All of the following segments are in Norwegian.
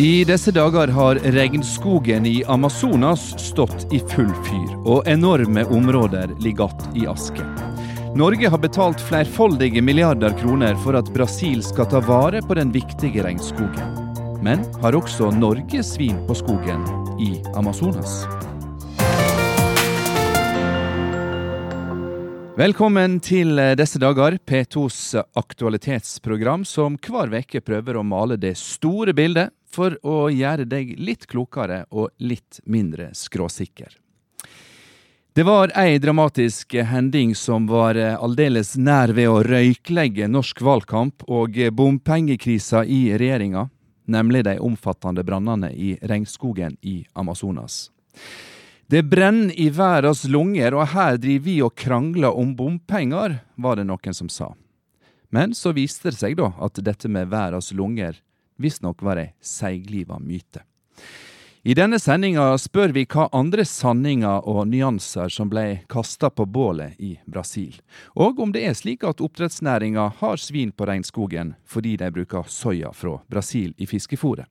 I disse dager har regnskogen i Amazonas stått i full fyr, og enorme områder ligger igjen i aske. Norge har betalt flerfoldige milliarder kroner for at Brasil skal ta vare på den viktige regnskogen. Men har også Norge svin på skogen i Amazonas? Velkommen til disse dager, P2s aktualitetsprogram som hver uke prøver å male det store bildet for å gjøre deg litt klokere og litt mindre skråsikker. Det var ei dramatisk hending som var aldeles nær ved å røyklegge norsk valgkamp og bompengekrisa i regjeringa, nemlig de omfattende brannene i regnskogen i Amazonas. Det brenner i verdens lunger, og her driver vi og krangler om bompenger, var det noen som sa. Men så viste det seg da at dette med verdens lunger visstnok var ei seigliva myte. I denne sendinga spør vi hva andre sanninger og nyanser som ble kasta på bålet i Brasil, og om det er slik at oppdrettsnæringa har svin på regnskogen fordi de bruker soya fra Brasil i fiskefôret.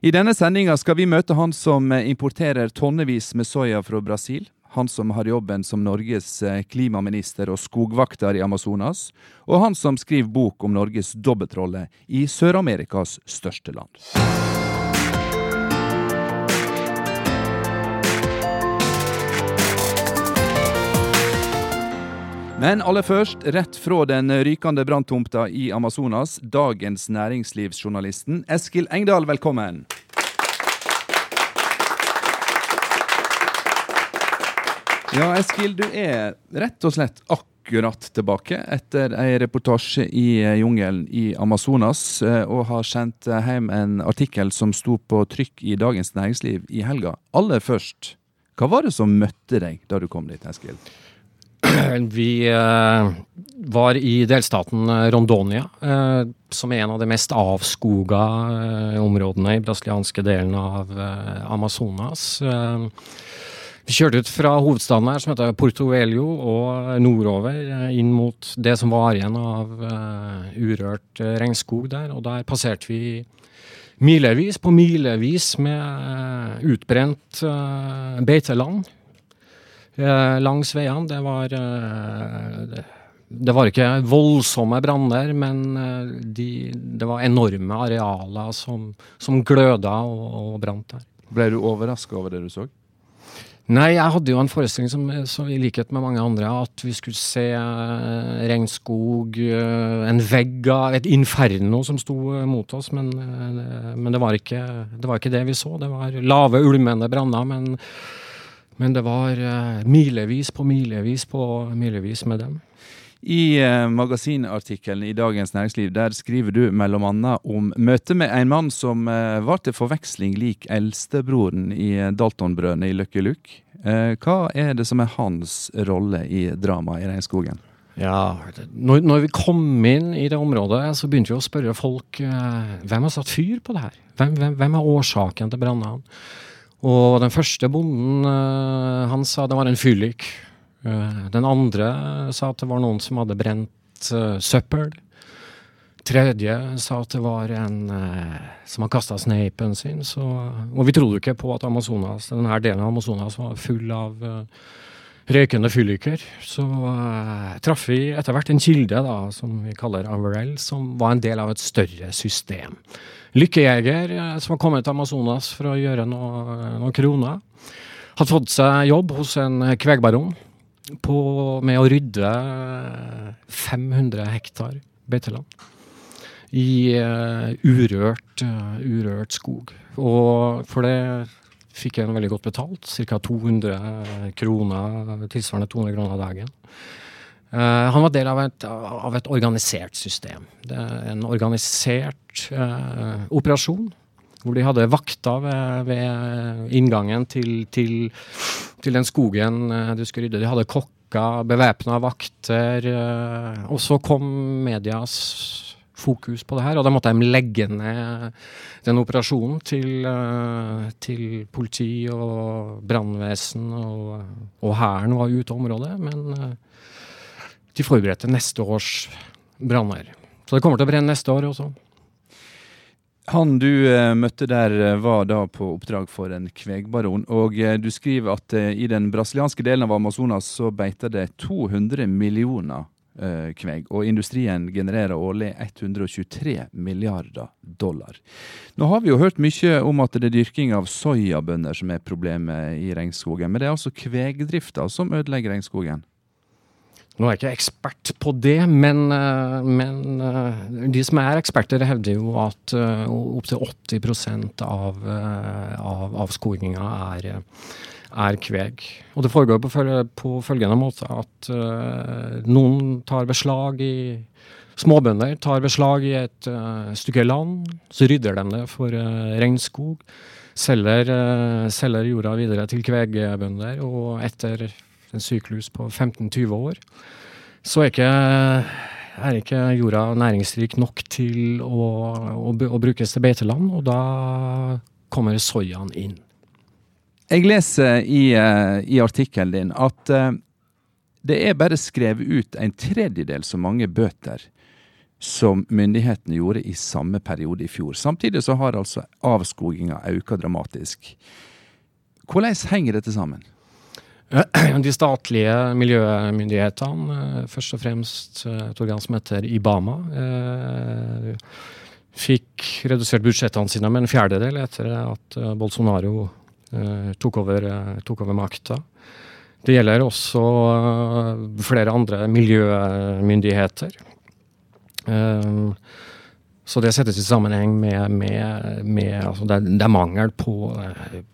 I denne sendinga skal vi møte han som importerer tonnevis med soya fra Brasil. Han som har jobben som Norges klimaminister og skogvakter i Amazonas. Og han som skriver bok om Norges dobbeltrolle i Sør-Amerikas største land. Men aller først, rett fra den rykende branntomta i Amazonas, dagens næringslivsjournalisten Eskil Engdahl, velkommen. Ja, Eskil, du er rett og slett akkurat tilbake etter ei reportasje i jungelen i Amazonas, og har sendt hjem en artikkel som sto på trykk i Dagens Næringsliv i helga. Aller først, hva var det som møtte deg da du kom dit, Eskil? Vi eh, var i delstaten Rondonia, eh, som er en av de mest avskoga eh, områdene i brasilianske delen av Amazonas. Vi kjørte ut fra hovedstaden her, som heter Porto Velho, og nordover inn mot det som var igjen av urørt regnskog der. Og der passerte vi milevis på milevis med utbrent beiteland langs veiene. Det var Det var ikke voldsomme branner, men de, det var enorme arealer som, som gløda og, og brant der. Ble du overraska over det du så? Nei, jeg hadde jo en forestilling som, som, i likhet med mange andre, at vi skulle se uh, regnskog, uh, en vegg av et inferno som sto uh, mot oss, men, men det, var ikke, det, var ikke, det vi så. Det var lave, ulmende branner, men men det var milevis på milevis på milevis med dem. I eh, magasinartikkelen i Dagens Næringsliv der skriver du bl.a. om møtet med en mann som eh, var til forveksling lik eldstebroren i Daltonbrødrene i Lucky Luke. hva er det som er hans rolle i dramaet i regnskogen? Ja, når, når, vi kom inn i det området, så begynte vi å spørre folk hvem har satt fyr på det her? Hvem, hvem, hvem er årsaken til brannene? Og den første bonden, uh, han sa det var en fyllik. Uh, den andre sa at det var noen som hadde brent uh, søppel. Tredje sa at det var en som hadde kasta sneipen sin. Så, og vi trodde ikke på at Amazonas, denne delen av Amazonas var full av røykende fylliker. Så traff vi etter hvert en kilde da, som vi kaller Averell, som var en del av et større system lykkejeger uh, som har kommet til Amazonas for å gjøre noen noe kroner. Hadde fått seg jobb hos en kvegbaron på, med å rydde 500 hektar beiteland i uh, urørt, uh, urørt skog. Og for det fikk jeg veldig godt betalt, ca. 200 kroner, tilsvarende 200 kroner dagen. Uh, han var del av et, av et, organisert system. Det er en organisert operasjon hvor de hadde vakter ved, ved inngangen til, til, til, den skogen uh, du skulle rydde. De hadde kokker, bevæpna vakter. og så kom medias fokus på det her, og da måtte de legge ned den operasjonen til, til politi og brannvesen, og Hæren var ute av området. men de forberedte neste års branner. Så det kommer til å brenne neste år også. Han du eh, møtte der eh, var da på oppdrag for en kvegbaron, og eh, du skriver at i den brasilianske delen av Amazonas så beiter det 200 millioner kveg, og industrien genererer årlig 123 milliarder dollar. Nå har vi jo hørt mye om at det er dyrking av soyabønner som er problemet i regnskogen, men det er altså kvegdrifta som ødelegger regnskogen. Nå er jeg ikke ekspert på det, men, eh, men eh, de som er eksperter, hevder jo at uh, opptil 80 av, uh, av avskoginga er, er, kveg. Og det foregår på, på følgende måte at uh, noen tar beslag i Småbønder tar beslag i et uh, stykke land, så rydder de det for regnskog. Selger, selger jorda videre til kvegbønder, og etter en syklus på 15-20 år, så er ikke, er ikke jorda næringsrik nok til å, å, å, brukes til beiteland, og da kommer soyaen inn. Jeg leser i, uh, i artikkelen din at uh, det er bare skrevet ut en tredjedel så mange bøter som myndighetene gjorde i samme periode i fjor. Samtidig så har altså avskoginga økt dramatisk. Hvordan henger dette sammen? De statlige miljømyndighetene, eh, først og fremst eh, et organ som heter Ibama, eh, fikk redusert budsjettene sine med en fjerdedel etter at Bolsonaro tok over, tok over makta. Det gjelder også flere andre miljømyndigheter. Så det settes i sammenheng med, med, med altså det, er, det, er, mangel på,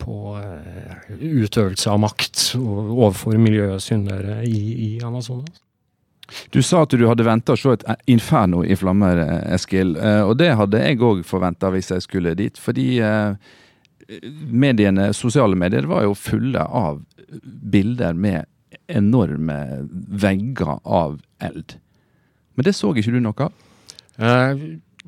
på, eh, utøvelse av makt overfor miljøsyndere i, i Amazonas. Du sa at du hadde venta å se et inferno i flammer, Eskil. Eh, og det hadde jeg òg forventa hvis jeg skulle dit. Fordi eh, mediene, sosiale medier var jo fulle av bilder med enorme vegger av eld. Men det så ikke du noe av?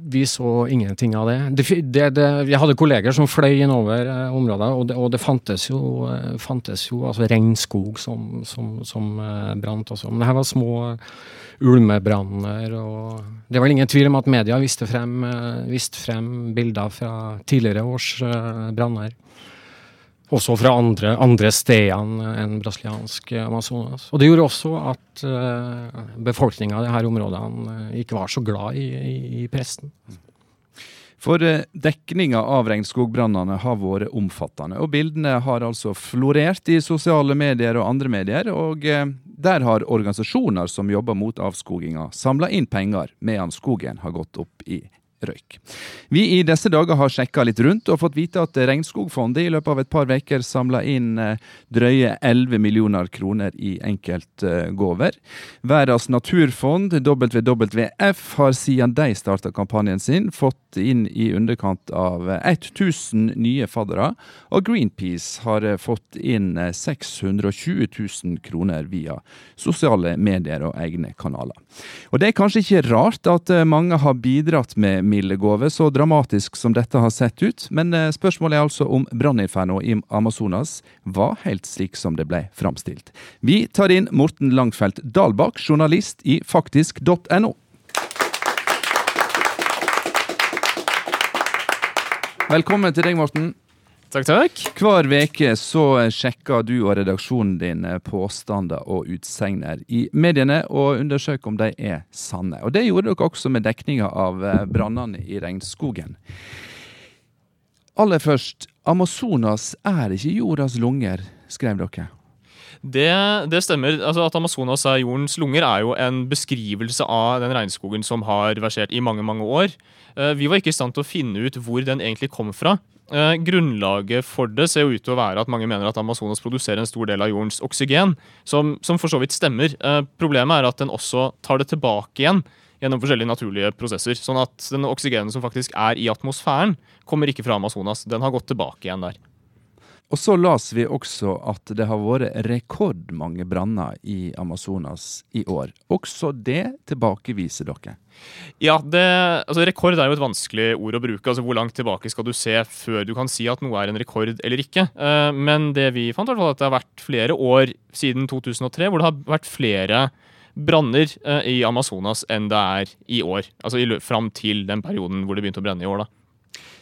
Vi så ingenting av det. Det, det, det. Jeg hadde kolleger som fløy innover eh, området, og det, og det fantes jo, eh, fantes jo altså regnskog som, som, som eh, brant også. Men det her var små ulmebranner. og Det var ingen tvil om at media viste frem, eh, viste frem bilder fra tidligere års eh, branner også fra andre, andre steder enn brasiliansk Amazonas. Og det gjorde også at uh, befolkninga i disse områdene eh, ikke var så glad i, i, i presten. For uh, dekninga av regnskogbrannene har vært omfattende, og bildene har altså florert i sosiale medier og andre medier. Og der har organisasjoner som jobber mot avskoginga, samla inn penger medan skogen har gått opp i røyk. Vi i disse dager har sjekka litt rundt og fått vite at Regnskogfondet i løpet av et par uker samla inn eh, drøye 11 millioner kroner i enkeltgaver. Verdens naturfond, WWF, har siden de starta kampanjen sin, fått inn i underkant av 1000 nye faddere, og Greenpeace har fått inn 620 000 kroner via sosiale medier og egne kanaler. Og Det er kanskje ikke rart at mange har bidratt med milde så dramatisk som dette har sett ut. Men eh, spørsmålet er altså om branninfernoet i Amazonas var helt slik som det ble framstilt. Vi tar inn Morten Langfelt Dalbakk, journalist i faktisk.no. Velkommen til deg, Morten. Takk, takk. Hver veke så sjekker du og redaksjonen din eh, påstander og utsegner i mediene, og undersøker om de er sanne. Og Det gjorde dere også med dekninga av eh, brannene i regnskogen. Aller først, Amazonas er ikke jordas lunger, skrev dere. Det, det, stemmer. Altså At Amazonas er jordens lunger, er jo en beskrivelse av den regnskogen som har versert i mange mange år. Eh, vi var ikke i stand til å finne ut hvor den egentlig kom fra. Eh, grunnlaget for det ser jo ut til å være at mange mener at Amazonas produserer en stor del av jordens oksygen, som, som for så vidt stemmer. Eh, problemet er at den også tar det tilbake igjen gjennom forskjellige naturlige prosesser. Sånn at den oksygenen som faktisk er i atmosfæren, kommer ikke fra Amazonas. Den har gått tilbake igjen der. Og så las vi også at det har vært rekordmange branner i Amazonas i år. Også det tilbakeviser dere? Ja, det, altså Rekord er jo et vanskelig ord å bruke. altså Hvor langt tilbake skal du se før du kan si at noe er en rekord eller ikke? Uh, men det vi fant, var at det har vært flere år siden 2003 hvor det har vært flere branner uh, i Amazonas enn det er i år. Altså fram til den perioden hvor det begynte å brenne i år. da.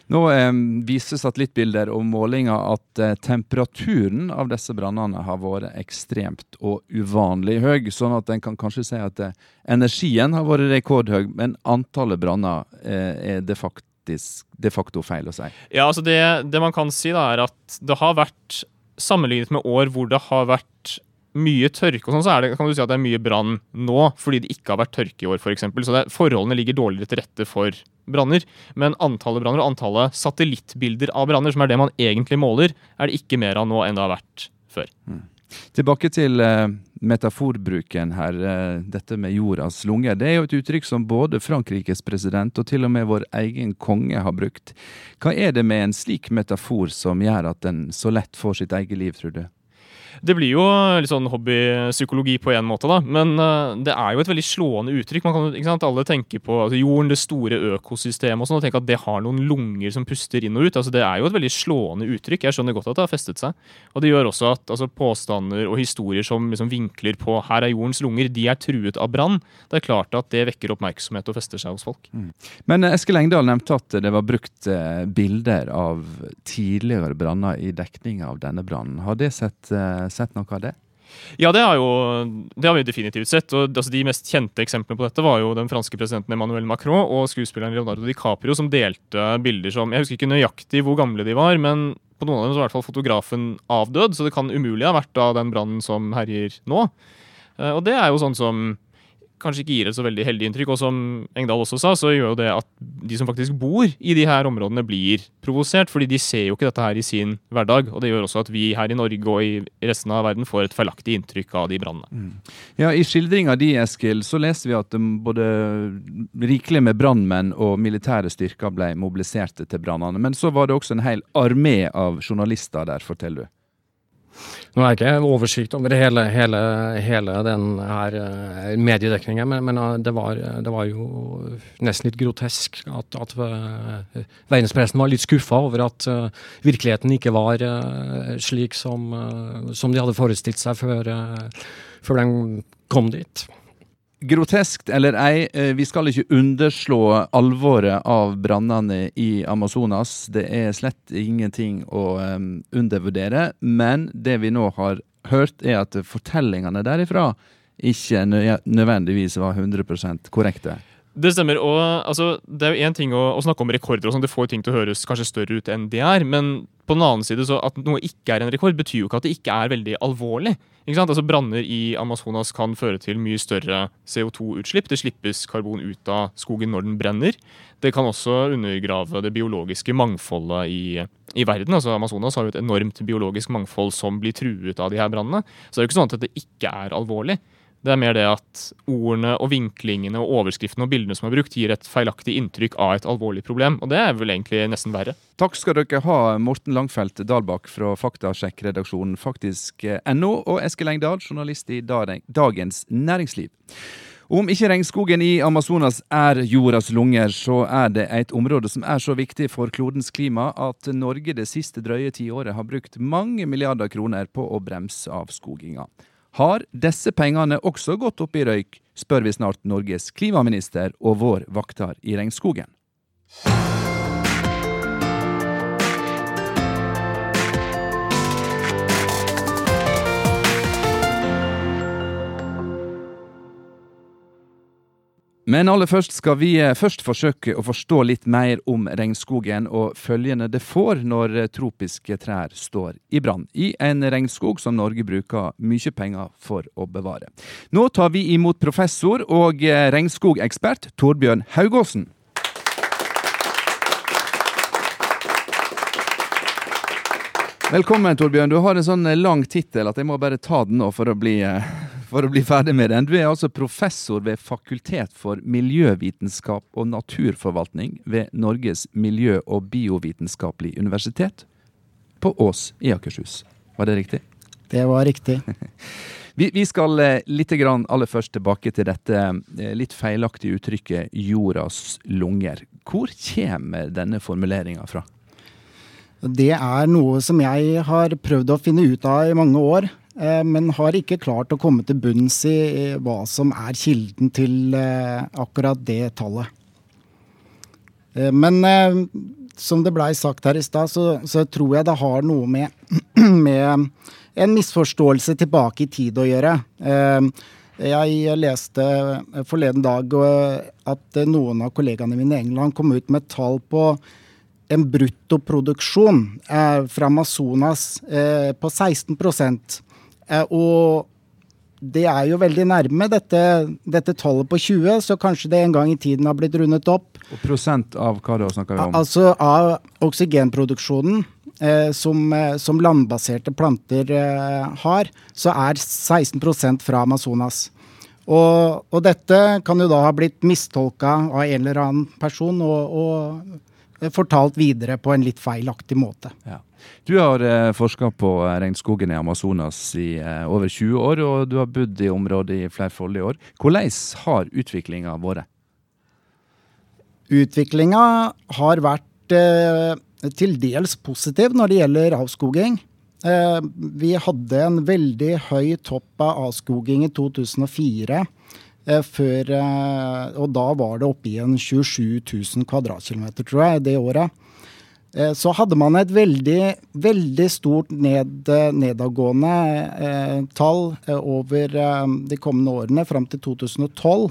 Nå eh, viser satellittbilder og målinger at eh, temperaturen av disse brannene har vært ekstremt og uvanlig høy, sånn at en kan kanskje si at eh, energien har vært rekordhøy, men antallet branner eh, er de facto, de facto feil å si. Ja, altså det, det man kan si, da, er at det har vært sammenlignet med år hvor det har vært mye tørke, og sånn, så det, kan du si at det er mye brann nå fordi det ikke har vært tørke i år, f.eks. Så det, forholdene ligger dårligere til rette for branner. Men antallet branner og antallet satellittbilder av branner, som er det man egentlig måler, er det ikke mer av nå enn det har vært før. Mm. Tilbake til uh, metaforbruken her. Uh, dette med jordas lunger. Det er jo et uttrykk som både Frankrikes president og til og med vår egen konge har brukt. Hva er det med en slik metafor som gjør at den så lett får sitt eget liv, tror du? Det blir jo litt sånn hobbypsykologi på en måte, da. Men uh, det er jo et veldig slående uttrykk. Man kan, ikke sant? Alle tenker på altså, jorden, det store økosystemet og sånn, og tenker at det har noen lunger som puster inn og ut. Altså, det er jo et veldig slående uttrykk. Jeg skjønner godt at det har festet seg. Og det gjør også at altså, påstander og historier som liksom, vinkler på 'her er jordens lunger', de er truet av brann. Det er klart at det vekker oppmerksomhet og fester seg hos folk. Mm. Men eh, Eskil Engdahl nevnte at det var brukt eh, bilder av tidligere branner i dekning av denne brannen. Har det sett eh, sett noe av det? Ja, det jo, det har vi definitivt sett. og altså, De mest kjente eksemplene på dette var jo den franske presidenten Emmanuel Macron og skuespilleren Leonardo DiCaprio, som delte bilder som Jeg husker ikke nøyaktig hvor gamle de var, men på noen av dem så var i hvert fall fotografen avdød, så det kan umulig ha vært da den brannen som herjer nå. Eh, og det er jo sånn som kanskje ikke gir et så veldig heldig inntrykk. Og som Engdahl også sa, så gjør jo det at de som faktisk bor i de her områdene, blir provosert. Fordi de ser jo ikke dette her i sin hverdag. Og det gjør også at vi her i Norge og i resten av verden får et feilaktig inntrykk av de brannene. Mm. Ja, I skildringa di, Eskil, så leser vi at både rikelig med brannmenn og militære styrker ble mobiliserte til brannene. Men så var det også en hel armé av journalister der, forteller du. Nå har jeg ikke oversikt over hele, hele, hele den her uh, mediedekningen, men, men uh, det, var, det, var, jo nesten litt grotesk at, at verdenspressen var litt skuffa over at virkeligheten ikke var slik som, som, de hadde forestilt seg før, før de kom dit. Groteskt eller ei, eh, vi skal ikke underslå alvoret av brannene i Amazonas. Det er slett ingenting å undervurdere. Men det vi nå har hørt, er at fortellingene derifra ikke nødvendigvis var 100% korrekte. Det stemmer. og altså, Det er jo én ting å, å, snakke om rekorder, og sånn, det får ting til å høres kanskje større ut enn de er. Men på den annen side, så at noe ikke er en rekord, betyr jo ikke at det ikke er veldig alvorlig. Ikke sant? Altså Branner i Amazonas kan føre til mye større CO2-utslipp. Det slippes karbon ut av skogen når den brenner. Det kan også undergrave det biologiske mangfoldet i, i verden. Altså Amazonas har jo et enormt biologisk mangfold som blir truet av de her brannene. Så det er jo ikke sånn at dette ikke er alvorlig. Det er mer det at ordene og vinklingene og overskriftene og bildene som er brukt, gir et feilaktig inntrykk av et alvorlig problem. Og det er vel egentlig nesten verre. Takk skal dere ha, Morten Langfelt Dalbakk fra faktasjekkredaksjonen faktisk.no, og Eskil Engdahl, journalist i Dagens Næringsliv. Om ikke regnskogen i Amazonas er jordas lunger, så er det et område som er så viktig for klodens klima at Norge det siste drøye tiåret har brukt mange milliarder kroner på å bremse avskoginga. Har disse pengene også gått opp i røyk, spør vi snart Norges klimaminister og vår vakter i regnskogen. Men aller først skal vi eh, først forsøke å forstå litt mer om regnskogen og følgene det får når eh, tropiske trær står i brann, i en regnskog som Norge bruker mye penger for å bevare. Nå tar vi imot professor og eh, regnskogekspert Torbjørn Haugåsen. Velkommen, Torbjørn. Du har en sånn lang tittel at jeg må bare ta den nå for å bli for å bli ferdig med den. Du er altså professor ved Fakultet for miljøvitenskap og naturforvaltning ved Norges miljø- og biovitenskapelig universitet på Ås i Akershus. Var det riktig? Det var riktig. vi, vi, skal eh, litt grann aller først tilbake til dette eh, litt feilaktige uttrykket 'jordas lunger'. Hvor kommer denne formuleringa fra? Det er noe som jeg har prøvd å finne ut av i mange år. Eh, men har ikke klart å komme til bunns i hva som er kilden til eh, akkurat det tallet. Eh, men som det blei sagt her i stad, så, så, tror jeg det har noe med, med, en misforståelse tilbake i tid å gjøre. Jeg leste forleden dag at noen av kollegaene mine i England kom ut med tall på en bruttoproduksjon fra Amazonas på 16 eh, Og det er jo veldig nærme dette, dette, tallet på 20, så kanskje det en gang i tiden har blitt rundet opp. Og prosent av hva da snakker vi om? Altså av oksygenproduksjonen eh, som, eh, som, landbaserte planter eh, har, så er 16% fra Amazonas. Og, og, dette kan jo da ha blitt mistolka av en eller annen person og, og fortalt videre på en litt feilaktig måte. Ja. Du har eh, forska på eh, regnskogen i Amazonas i eh, over 20 år, og du har bodd i området i flerfoldige år. Hvordan har utviklinga vært? Utviklinga har vært eh, til dels positiv når det gjelder avskoging. Eh, vi hadde en veldig høy topp av avskoging i 2004. Eh, før, og da var det oppe i en 27 000 kvadratkilometer, tror jeg, det året. Eh, så hadde man et veldig, veldig stort ned, nedadgående eh, tall eh, over eh, de kommende årene fram til 2012,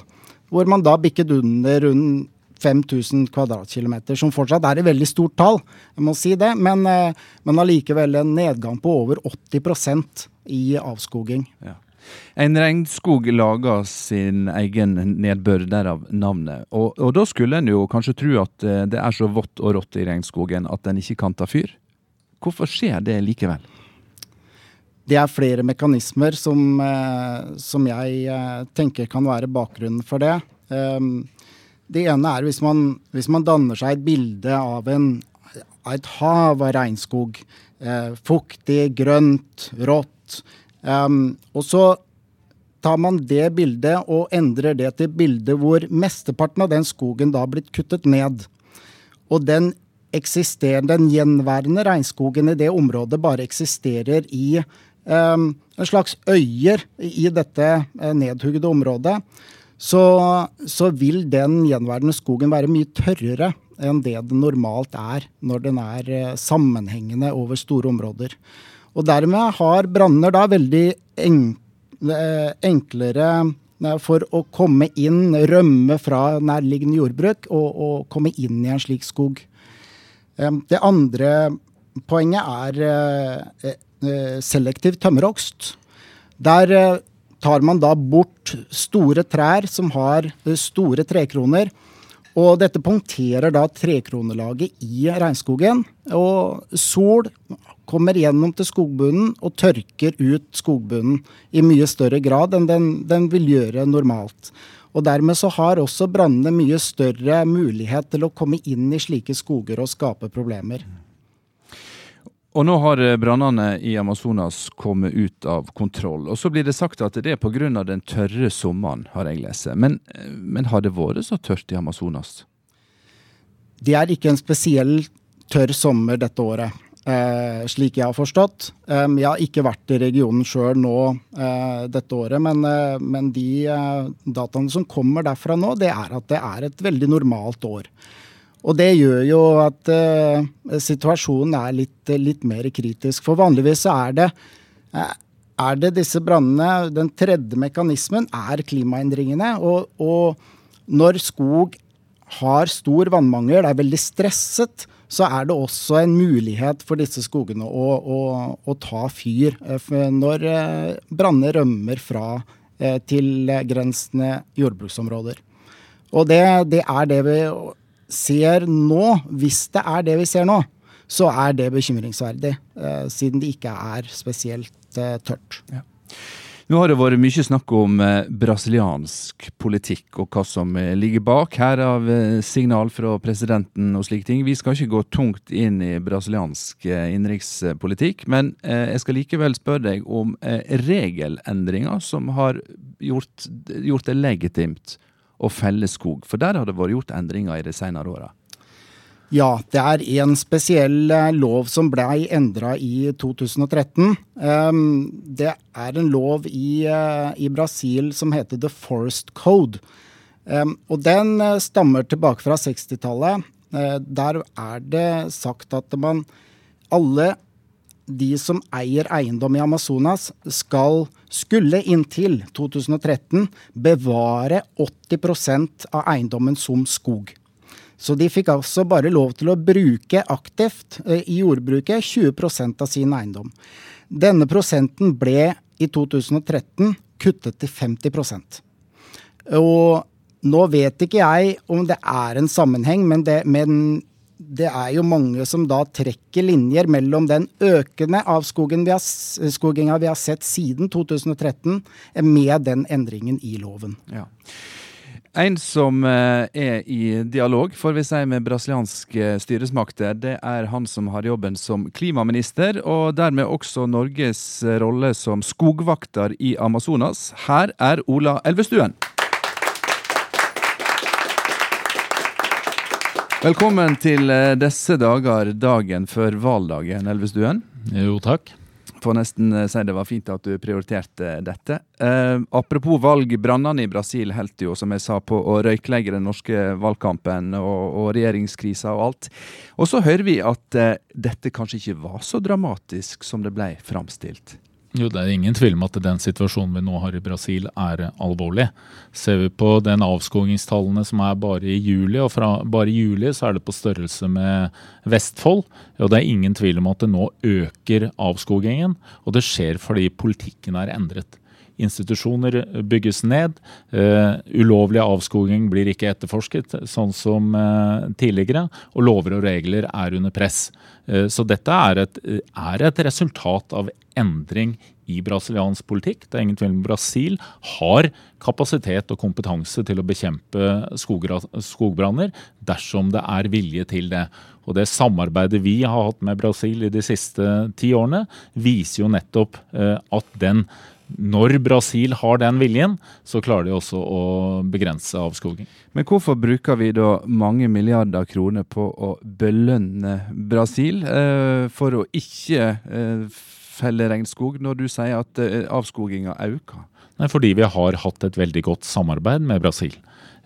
hvor man da bikket under rundt 5000 kvadratkilometer, som fortsatt er et veldig stort tall, jeg må si det, men, eh, men allikevel en nedgang på over 80% i avskoging. Ja. En regnskog lager sin egen nedbør, derav navnet. Og, og, da skulle en jo kanskje tro at eh, det er så vått og rått i regnskogen at den ikke kan ta fyr. Hvorfor skjer det likevel? Det er flere mekanismer som, eh, som jeg eh, tenker kan være bakgrunnen for det. Ehm, det ene er hvis man, hvis man danner seg et bilde av, en, av et hav av regnskog. Fuktig, grønt, rått. Um, og så tar man det bildet og endrer det til bildet hvor mesteparten av den skogen da har blitt kuttet ned. Og den eksisterende, den gjenværende regnskogen i det området bare eksisterer i um, en slags øyer i dette uh, nedhuggede området, så, så, vil den gjenværende skogen være mye tørrere enn det den normalt er når den er uh, sammenhengende over store områder. Og dermed har branner da veldig eh, enklere eh, for å komme inn, rømme fra nærliggende jordbruk og, og komme inn i en slik skog. Eh, det andre poenget er selektiv tømmerhogst. Der tar man da bort store trær som har store trekroner. Og dette punkterer da trekronelaget i regnskogen. Og sol kommer gjennom til skogbunnen og tørker ut skogbunnen i mye større grad enn den, den vil gjøre normalt. Og Dermed så har også brannene mye større mulighet til å komme inn i slike skoger og skape problemer. Og nå har eh, brannene i Amazonas kommet ut av kontroll. Og så blir det sagt at det er pga. den tørre sommeren, har jeg lest. Men, eh, men har det vært så tørt i Amazonas? Det er ikke en spesiell tørr sommer dette året eh, slik jeg har forstått. Um, jeg har ikke vært i regionen sjøl nå eh, dette året, men, eh, men de eh, dataene som kommer derfra nå, det er at det er et veldig normalt år. Og det gjør jo at eh, situasjonen er litt, litt, mer kritisk. For vanligvis er det eh, er det disse brannene Den tredje mekanismen er klimaendringene. Og, og når skog har stor vannmangel, er veldig stresset, så er det også en mulighet for disse skogene å, å, å ta fyr eh, når eh, branner rømmer fra eh, tilgrensende jordbruksområder. Og det, det, er det vi ser nå. Hvis det er det vi ser nå, så er det bekymringsverdig. Siden det ikke er spesielt tørt. Ja. Nå har det vært mye snakk om eh, brasiliansk politikk og hva som eh, ligger bak her av eh, signal fra presidenten og slike ting. Vi skal ikke gå tungt inn i brasiliansk innenrikspolitikk, men jeg skal likevel spørre deg om regelendringer som har gjort, gjort det legitimt å felle skog. For der har det vært gjort endringer i de senere åra. Ja, det er en spesiell eh, lov som blei endra i 2013. Ehm, det er en lov i, eh, i, Brasil som heter The Forest Code. Ehm, og den eh, stammer tilbake fra 60-tallet. Eh, der er det sagt at man alle de som eier eiendom i Amazonas, skal, skulle inntil 2013 bevare 80% av eiendommen som skog. Så de fikk altså bare lov til å bruke aktivt eh, i jordbruket 20% av sin eiendom. Denne prosenten ble i 2013 kuttet til 50% Og nå vet ikke jeg om det er en sammenheng, men det, men det er jo mange som da trekker linjer mellom den økende avskoginga vi, vi har sett siden 2013, med den endringen i loven. Ja. En som eh, er i dialog får vi si, med brasilianske styresmakter, det er han som har jobben som klimaminister, og dermed også Norges rolle som skogvakter i Amazonas. Her er Ola Elvestuen. Velkommen til eh, disse dager, dagen før valgdagen, Elvestuen. Jo, takk. Får nesten eh, si det var fint at du prioriterte dette. Eh, apropos valg, brannene i Brasil holdt jo, som jeg sa, på å røyklegge den norske valgkampen og, og regjeringskrisa og alt. Og så hører vi at eh, dette kanskje ikke var så dramatisk som det ble framstilt. Jo, Det er ingen tvil om at den situasjonen vi nå har i Brasil er alvorlig. Ser vi på den avskogingstallene som er bare i juli, og fra bare i juli så er det på størrelse med Vestfold. Og det er ingen tvil om at det nå øker avskogingen, og det skjer fordi politikken er endret. Institusjoner bygges ned. Uh, ulovlig avskoging blir ikke etterforsket, sånn som uh, tidligere. Og lover og regler er under press. Så dette er et, er et, resultat av endring i brasiliansk politikk. Det er ingen tvil om Brasil har kapasitet og kompetanse til å bekjempe skogbranner dersom det er vilje til det. Og Det samarbeidet vi har hatt med Brasil i de siste ti årene, viser jo nettopp at den når Brasil har den viljen, så klarer de også å begrense avskoging. Men hvorfor bruker vi da mange milliarder kroner på å belønne Brasil eh, for å ikke eh, felle regnskog, når du sier at eh, avskoginga øker? Nei, Fordi vi har hatt et veldig godt samarbeid med Brasil.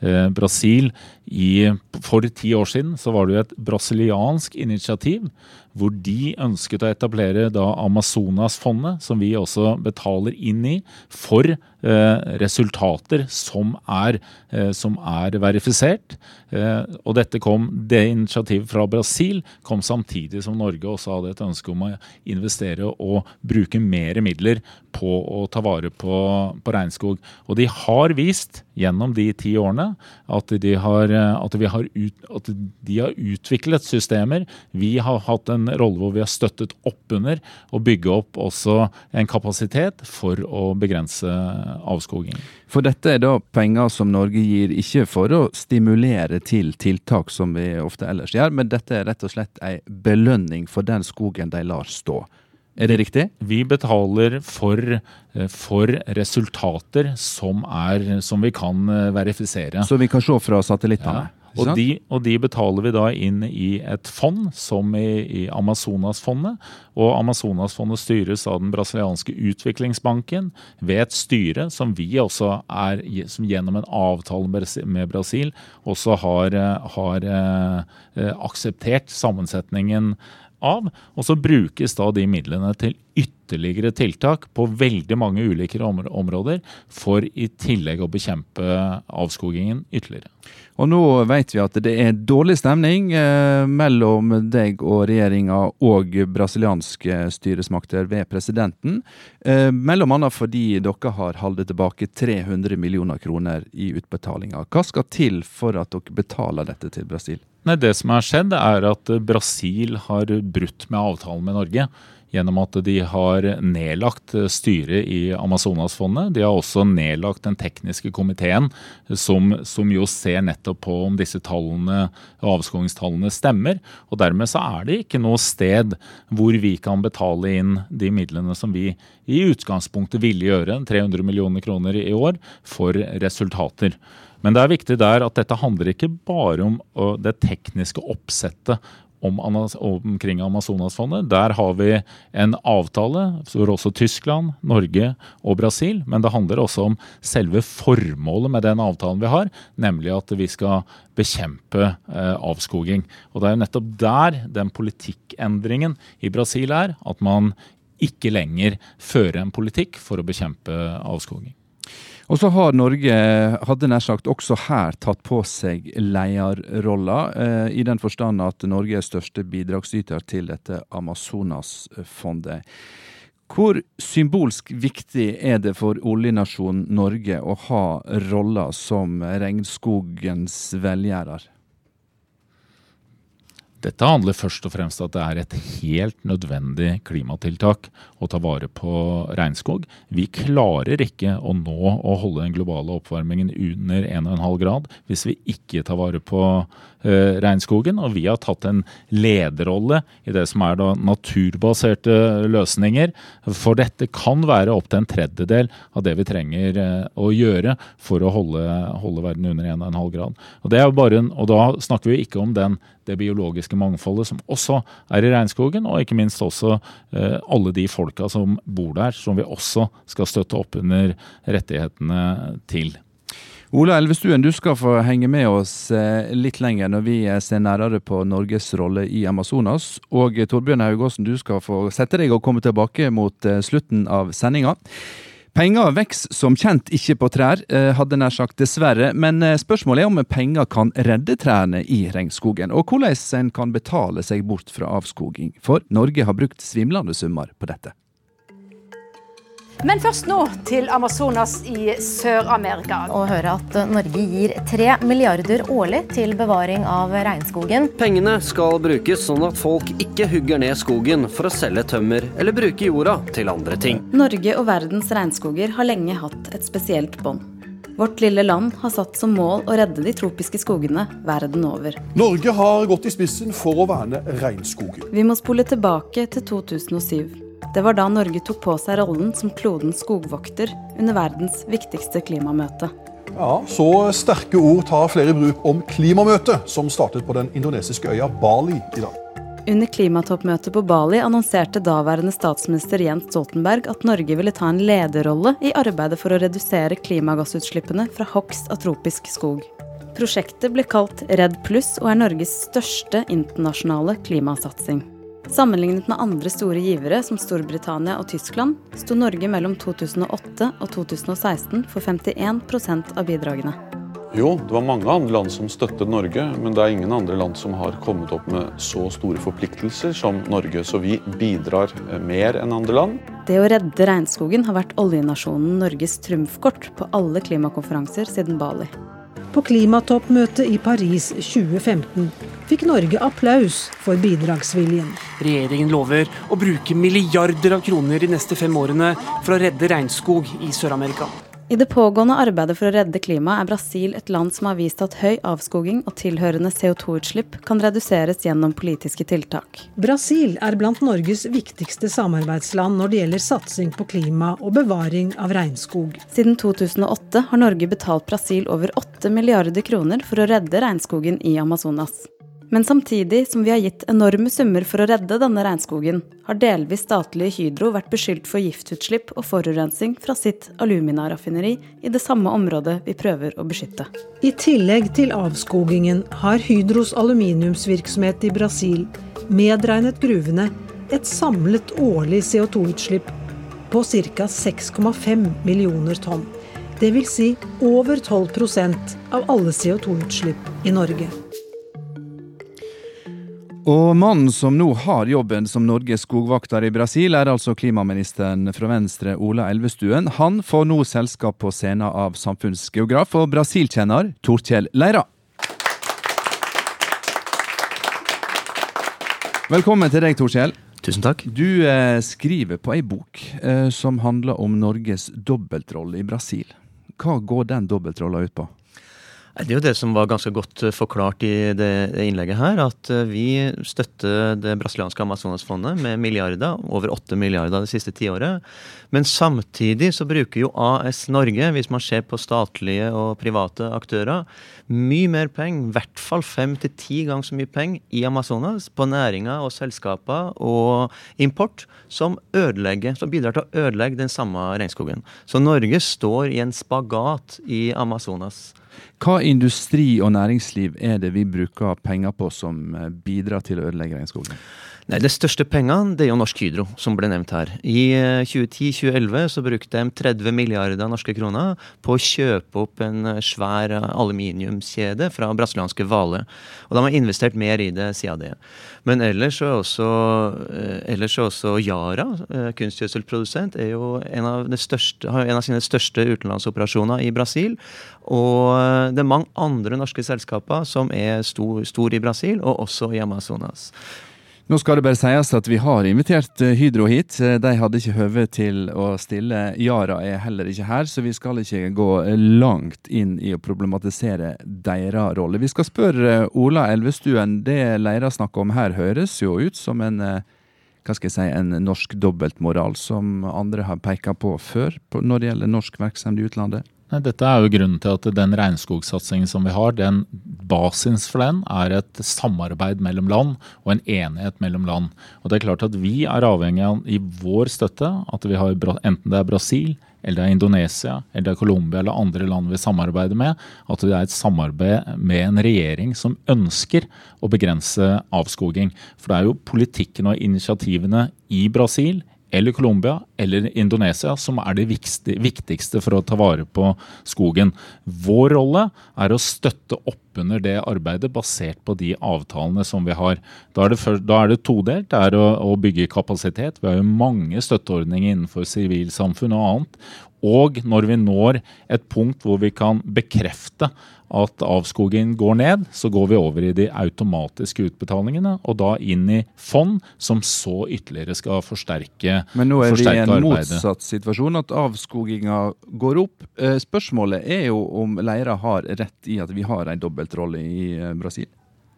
Eh, Brasil i, For ti år siden så var det jo et brasiliansk initiativ hvor de ønsket å etablere da Amazonasfondet, som vi også betaler inn i, for eh, resultater som er, eh, som er verifisert. Eh, og dette kom, det initiativet fra Brasil kom samtidig som Norge også hadde et ønske om å investere og bruke mer midler på å ta vare på, på regnskog. Og de har vist gjennom de ti årene at de har, at har, ut, at de har utviklet systemer. Vi har hatt en rolle hvor vi har støttet opp under og bygge opp også en kapasitet for å begrense avskoging. For dette er da penger som Norge gir, ikke for å stimulere til tiltak som vi ofte ellers gjør, men dette er rett og slett en belønning for den skogen de lar stå. Er det riktig? Vi betaler for, eh, for resultater som, er, som, vi kan eh, verifisere. Så vi kan se fra satellittene? Ja. Og de, og de, betaler vi da inn i et fond, som i, i Amazonasfondet. Og Amazonasfondet styres av den brasilianske utviklingsbanken ved et styre som vi også er, som gjennom en avtale med Brasil, også har, har eh, akseptert sammensetningen av. Og så brukes da de midlene til ytterligere tiltak på veldig mange ulike områder, for i tillegg å bekjempe avskogingen ytterligere. Og nå vet vi at det er dårlig stemning eh, mellom deg og regjeringa og brasilianske styresmakter ved presidenten. Eh, mellom annet fordi dere har holdt tilbake 300 millioner kroner i utbetalinger. Hva skal til for at dere betaler dette til Brasil? Nei, Det som har skjedd, er at Brasil har brutt med avtalen med Norge gjennom at de har nedlagt styret i Amazonasfondet. De har også nedlagt den tekniske komiteen, som, som, jo ser nettopp på om disse tallene, avskogingstallene stemmer. Og Dermed så er det ikke noe sted hvor vi kan betale inn de midlene som vi i utgangspunktet ville gjøre, 300 millioner kroner i år, for resultater. Men det er viktig der at dette handler ikke bare om det tekniske oppsettet om, omkring Amazonasfondet. Der har vi en avtale hvor også Tyskland, Norge og Brasil. Men det handler også om selve formålet med den avtalen vi har, nemlig at vi skal bekjempe eh, avskoging. Og Det er jo nettopp der den politikkendringen i Brasil er. At man ikke lenger fører en politikk for å bekjempe avskoging. Og så har Norge, hadde nær sagt, også her tatt på seg lederrolla, eh, i den forstand at Norge er største bidragsyter til dette Amazonasfondet. Hvor symbolsk viktig er det for oljenasjonen Norge å ha rolla som regnskogens velgjerer? Dette handler først og fremst om at det er et helt nødvendig klimatiltak å ta vare på regnskog. Vi klarer ikke å nå å holde den globale oppvarmingen under 1,5 grad hvis vi ikke tar vare på uh, regnskogen. Og vi har tatt en lederrolle i det som er da naturbaserte løsninger. For dette kan være opptil en tredjedel av det vi trenger uh, å gjøre for å holde, holde verden under 1,5 grad. Og, en, og da snakker vi ikke om den det biologiske mangfoldet som også er i regnskogen, og ikke minst også eh, alle de folka som bor der, som vi også skal støtte opp under rettighetene til. Ola Elvestuen, du skal få henge med oss eh, litt lenger når vi eh, ser nærmere på Norges rolle i Amazonas. Og Torbjørn Haugåsen, du skal få sette deg og komme tilbake mot slutten av sendinga. Penger vokser som kjent ikke på trær, eh, hadde nær sagt dessverre, men eh, spørsmålet er om penger kan redde trærne i regnskogen, og hvordan en kan betale seg bort fra avskoging. For Norge har brukt svimlende summer på dette. Men først nå til Amazonas i Sør-Amerika. Å høre at Norge gir 3 milliarder årlig til bevaring av regnskogen. Pengene skal brukes sånn at folk ikke hugger ned skogen for å selge tømmer eller bruke jorda til andre ting. Norge og verdens regnskoger har lenge hatt et spesielt bånd. Vårt lille land har satt som mål å redde de tropiske skogene verden over. Norge har gått i spissen for å verne regnskogen. Vi må spole tilbake til 2007. Det var da Norge tok på seg rollen som klodens skogvokter under verdens viktigste klimamøte. Ja, Så sterke ord tar flere i bruk om klimamøtet, som startet på den indonesiske øya Bali i dag. Under klimatoppmøtet på Bali annonserte daværende statsminister Jens Stoltenberg at Norge ville ta en lederrolle i arbeidet for å redusere klimagassutslippene fra hogst av tropisk skog. Prosjektet ble kalt Redd Pluss og er Norges største internasjonale klimasatsing. Sammenlignet med andre store givere som Storbritannia og Tyskland, sto Norge mellom 2008 og 2016 for 51% av bidragene. Jo, det var mange andre land som støttet Norge, men det er ingen andre land som har kommet opp med så store forpliktelser som Norge, så vi bidrar eh, mer enn andre land. Det å redde regnskogen har vært oljenasjonen Norges trumfkort på alle klimakonferanser siden Bali. På klimatoppmøtet i Paris 2015 fikk Norge applaus for bidragsviljen. Regjeringen lover å bruke milliarder av kroner de neste fem årene for å redde regnskog i Sør-Amerika. I det pågående arbeidet for å redde klimaet er Brasil et land som har vist at høy avskoging og tilhørende CO2-utslipp kan reduseres gjennom politiske tiltak. Brasil er blant Norges viktigste samarbeidsland når det gjelder satsing på klima og bevaring av regnskog. Siden 2008 har Norge betalt Brasil over 8 milliarder kroner for å redde regnskogen i Amazonas. Men samtidig som vi har gitt enorme summer for å redde denne regnskogen, har delvis statlige Hydro vært beskyldt for giftutslipp og forurensing fra sitt alumina-raffineri i det samme området vi prøver å beskytte. I tillegg til avskogingen har Hydros aluminiumsvirksomhet i Brasil, medregnet gruvene, et samlet årlig CO2-utslipp på ca. 6,5 millioner tonn. Dvs. Si over 12% av alle CO2-utslipp i Norge. Og mannen som nå har jobben som Norges skogvakter i Brasil, er altså klimaministeren fra Venstre, Ola Elvestuen. Han får nå selskap på scenen av samfunnsgeograf og Brasil-kjenner Torkjell Leira. Velkommen til deg, Torkjell. Tusen takk. Du eh, skriver på ei bok eh, som handler om Norges dobbeltrolle i Brasil. Hva går den dobbeltrolla ut på? Det er jo det som var ganske godt eh, forklart i det innlegget her, at eh, vi støtter det brasilianske Amazonasfondet med milliarder, over 8 milliarder det siste tiåret. Men samtidig så bruker jo AS Norge, hvis man ser på statlige og private aktører, mye mer penger, i hvert fall fem til ti ganger så mye penger i Amazonas på næringer og selskaper og import, som som bidrar til å ødelegge den samme regnskogen. Så Norge står i en spagat i Amazonas. Hva industri og næringsliv er det vi bruker penger på som eh, bidrar til å ødelegge regnskogen? Nei, Det største pengene det er jo Norsk Hydro, som ble nevnt her. I 2010-2011 eh, så brukte de 30 milliarder norske kroner på å kjøpe opp en eh, svær aluminiumskjede fra brasilianske Vale. Og de har investert mer i det siden det. Men ellers er også, ellers er også Yara, kunstgjødselprodusent, er jo en av, største, en av sine største utenlandsoperasjoner i Brasil. Og det er mange andre norske selskaper som er stor, stor i Brasil, og også i Amazonas. Nå skal det bare sies at vi har invitert eh, Hydro hit. Eh, de hadde ikke høve til å stille. Yara er heller ikke her, så vi skal ikke gå langt inn i å problematisere deres rolle. Vi skal spørre Ola Elvestuen. Det Leira snakker om her, høres jo ut som en eh, hva skal jeg si, en norsk dobbeltmoral, som andre har pekt på før når det gjelder norsk virksomhet i utlandet? Dette er jo grunnen til at den regnskogsatsingen som vi har, den basis for den er et samarbeid mellom land og en enighet mellom land. Og det er klart at Vi er avhengig av i vår støtte at vi har enten det er Brasil, eller det er Indonesia, eller det er Colombia eller andre land vi samarbeider med, at det er et samarbeid med en regjering som ønsker å begrense avskoging. For det er jo politikken og initiativene i Brasil, eller Colombia eller Indonesia som er det viktigste for å ta vare på skogen. Vår rolle er å støtte opp under det arbeidet basert på de avtalene som vi har. Da er det, for, da det todelt. Det er å, bygge kapasitet. Vi har jo mange støtteordninger innenfor sivilsamfunn og annet. Og når vi når et punkt hvor vi kan bekrefte at avskogen går ned, så går vi over i de automatiske utbetalingene, og da inn i fond, som så ytterligere skal forsterke arbeidet. Men nå er vi i en arbeidet. motsatt situasjon, at avskoginga går opp. Eh, spørsmålet er jo om Leira har rett i at vi har en dobbeltrolle i eh,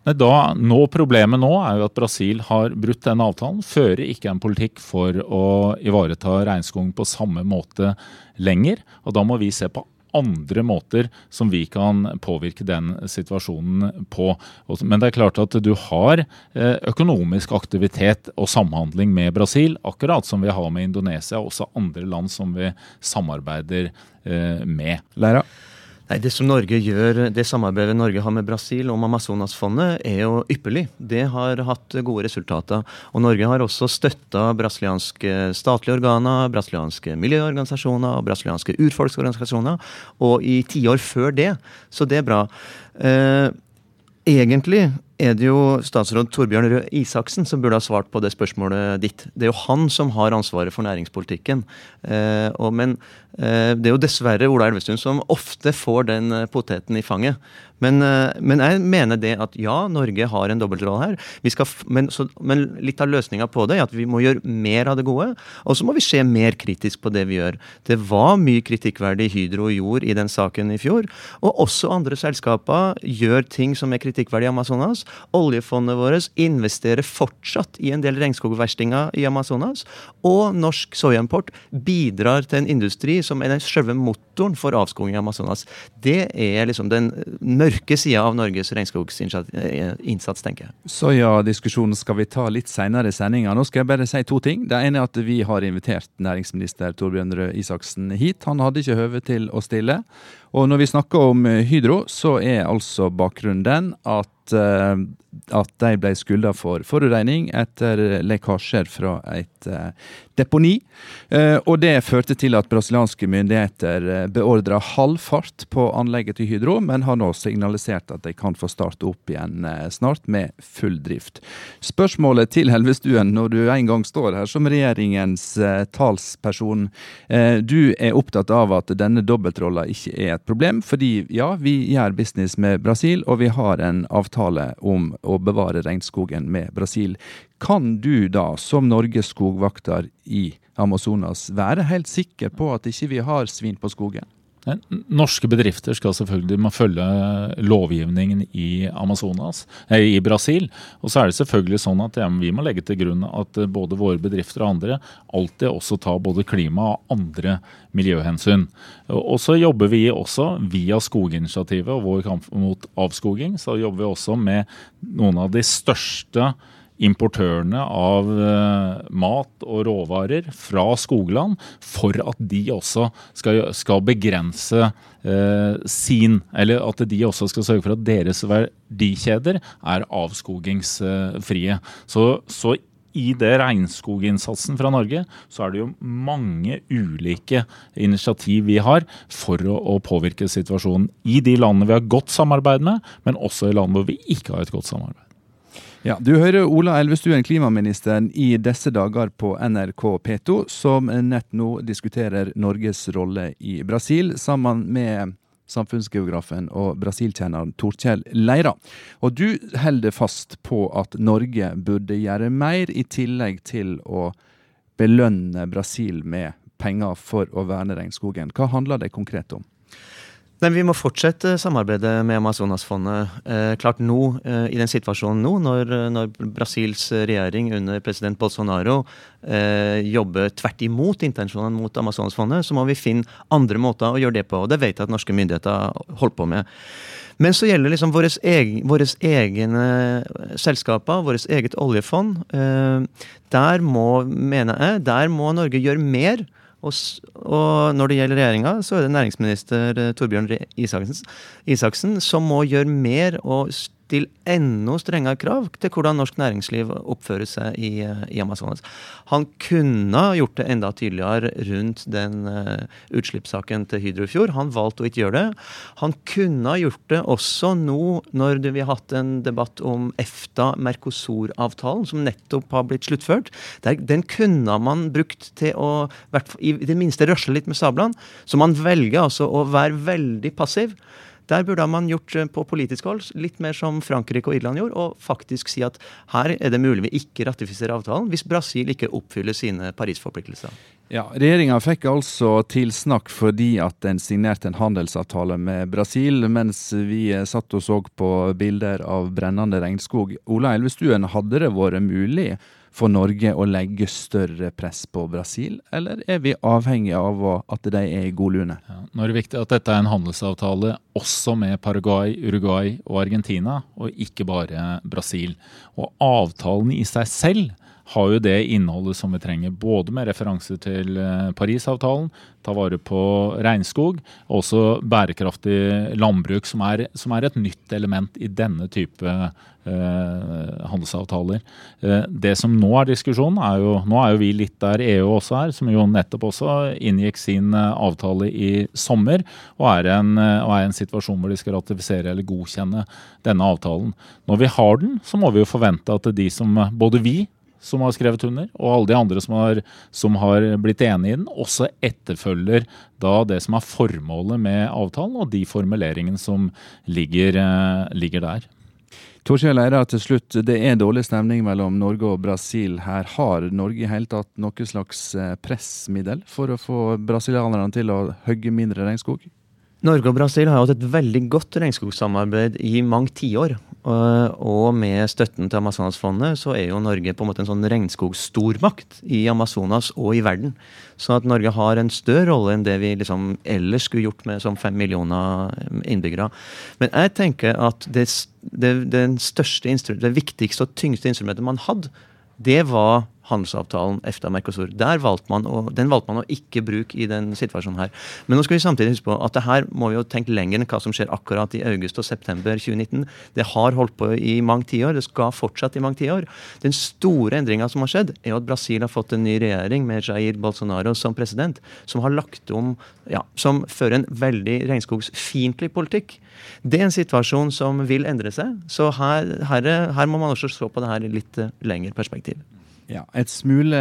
Brasil? Da, nå, problemet nå er jo at Brasil har brutt den avtalen, fører ikke en politikk for å ivareta regnskogen på samme måte lenger. og Da må vi se på andre måter som vi kan påvirke den situasjonen på. Men det er klart at du har eh, økonomisk aktivitet og samhandling med Brasil, akkurat som vi har med Indonesia og også andre land som vi samarbeider eh, med. Leira? Nei, Det som Norge gjør, det samarbeidet Norge har med Brasil om Amazonasfondet, er jo ypperlig. Det har hatt gode resultater. Og Norge har også støtta brasilianske statlige organer, brasilianske miljøorganisasjoner og brasilianske urfolksorganisasjoner. Og i tiår før det. Så det er bra. Eh, egentlig er det jo statsråd Torbjørn Røe Isaksen som burde ha svart på det spørsmålet ditt. Det er jo han som har ansvaret for næringspolitikken. Eh, men eh, det er jo dessverre Ola Elvestuen som ofte får den eh, poteten i fanget. Men, eh, men, jeg mener det at ja, Norge har en dobbeltrolle her. Skal, men, så, men, litt av løsninga på det er at vi må gjøre mer av det gode. Og så må vi se mer kritisk på det vi gjør. Det var mye kritikkverdig Hydro gjorde i den saken i fjor. Og også andre selskaper gjør ting som er kritikkverdig i Amazonas. Oljefondet vårt investerer fortsatt i en del regnskogverstinger i Amazonas. Og norsk soyaimport bidrar til en industri som er den selve motoren for avskoging i Amazonas. Det er liksom den mørke mørke sida av Norges regnskogsinnsats, tenker jeg. Så ja, diskusjonen skal vi ta litt seinere i sendinga. Nå skal jeg bare si to ting. Det ene er at vi har invitert næringsminister Torbjørn Røe Isaksen hit. Han hadde ikke høve til å stille. Og når vi snakker om Hydro, så er altså bakgrunnen den at uh, at de ble skylda for forurensning etter lekkasjer fra et uh, deponi. Og det førte til at brasilianske myndigheter beordra halv fart på anlegget til Hydro, men har nå signalisert at de kan få starte opp igjen snart med full drift. Spørsmålet til Helvestuen, når du en gang står her som regjeringens talsperson. du er opptatt av at denne dobbeltrolla ikke er et problem, fordi ja, vi gjør business med Brasil, og vi har en avtale om å bevare regnskogen med Brasil. Kan du da, som Norges skogvakter i Amazonas, være helt sikker på at ikke vi har svin på skogen? Norske bedrifter skal selvfølgelig må følge lovgivningen i Amazonas, eh, i Brasil. Og så er det selvfølgelig sånn at vi må legge til grunn at eh, både våre bedrifter og andre alltid også tar både klima og andre miljøhensyn. Og så jobber vi også via Skoginitiativet og vår kamp mot avskoging, så jobber vi også med noen av de største importørene av uh, mat og råvarer fra skogland for at de også skal, skal begrense eh, sin Eller at de også skal sørge for at deres verdikjeder er avskogingsfrie. Så, så i det regnskoginnsatsen fra Norge, så er det jo mange ulike initiativ vi har for å, å, påvirke situasjonen i de landene vi har godt samarbeid med, men også i land hvor vi ikke har et godt samarbeid. Ja, Du hører Ola Elvestuen, klimaministeren, i disse dager på NRK P2, som nett nå diskuterer Norges rolle i Brasil, sammen med samfunnsgeografen og brasilkjenneren Torkjell Leira. Og du holder fast på at Norge burde gjøre mer, i tillegg til å belønne Brasil med penger for å verne regnskogen. Hva handler det konkret om? Nei, Vi må fortsette samarbeidet med Amazonasfondet. Eh, klart nå, eh, I den situasjonen nå, når, når, Brasils regjering under president Bolsonaro eh, jobber tvert imot intensjonene mot Amazonasfondet, så må vi finne andre måter å gjøre det på. og Det vet jeg at norske myndigheter holder på med. Men så gjelder liksom våre, egen, egne selskaper, vårt eget oljefond. Eh, der må, mener jeg, der må Norge gjøre mer og, og, når det gjelder regjeringa, så er det næringsminister eh, Torbjørn Isaksen, Isaksen som må gjøre mer og stille enda strengere krav til hvordan norsk næringsliv oppfører seg i, i Amazonas. Han kunne gjort det enda tydeligere rundt den uh, utslippssaken til Hydro i fjor. Han valgte å ikke gjøre det. Han kunne gjort det også nå når vi har hatt en debatt om EFTA-Mercosur-avtalen, som nettopp har blitt sluttført. Den kunne man brukt til å i det minste røsle litt med sablene. Så man velger altså å være veldig passiv. Der burde man gjort eh, på politisk hold litt mer som Frankrike og Irland gjorde, og faktisk si at her er det mulig vi ikke ratifiserer avtalen hvis Brasil ikke oppfyller sine Paris-forpliktelser. Ja, Regjeringa fikk altså tilsnakk fordi at den signerte en handelsavtale med Brasil, mens vi satt og så på bilder av brennende regnskog. Ola Elvestuen, hadde det vært mulig for Norge å legge større press på Brasil, eller er vi avhengig av at de er i god lune? Ja, nå er det viktig at dette er en handelsavtale også med Paraguay, Uruguay og Argentina, og ikke bare Brasil. Og avtalen i seg selv har jo det innholdet som vi trenger, både med referanse til eh, Parisavtalen, ta vare på regnskog, og også bærekraftig landbruk, som er, som er, et nytt element i denne type eh, handelsavtaler. Eh, det som nå er diskusjonen, er jo Nå er jo vi litt der EU også er, som jo nettopp også inngikk sin eh, avtale i sommer, og er, en, og er en situasjon hvor de skal ratifisere eller godkjenne denne avtalen. Når vi har den, så må vi jo forvente at de som både vi som har skrevet under, og alle de andre som har, som har blitt enig i den, også etterfølger da det som er formålet med avtalen, og de formuleringene som ligger, eh, ligger der. Torkjell Eira, til slutt. Det er dårlig stemning mellom Norge og Brasil her. Har Norge i hele tatt noe slags eh, pressmiddel for å få brasilianerne til å hogge mindre regnskog? Norge og Brasil har hatt et veldig godt regnskogsamarbeid i mange tiår. Og med støtten til Amazonasfondet så er jo Norge på en måte en sånn regnskogstormakt i Amazonas og i verden. Så at Norge har en større rolle enn det vi liksom ellers skulle gjort med som fem millioner innbyggere. Men jeg tenker at det, det, det, største, det viktigste og tyngste instrumentet man hadde, det var handelsavtalen EFTA-Mercosur. Den valgte man å ikke bruke i den situasjonen her. Men nå skal vi samtidig huske på at det her må vi jo tenke lenger enn hva som skjer akkurat i august og september 2019. Det har holdt på i mange tiår. Det skal fortsatt i mange tiår. Den store endringa som har skjedd, er at Brasil har fått en ny regjering med Jair Bolsonaro som president, som har lagt om ja, som fører en veldig regnskogsfiendtlig politikk. Det er en situasjon som vil endre seg. Så her, her, her må man også se på det her i litt lengre perspektiv. Ja, Et smule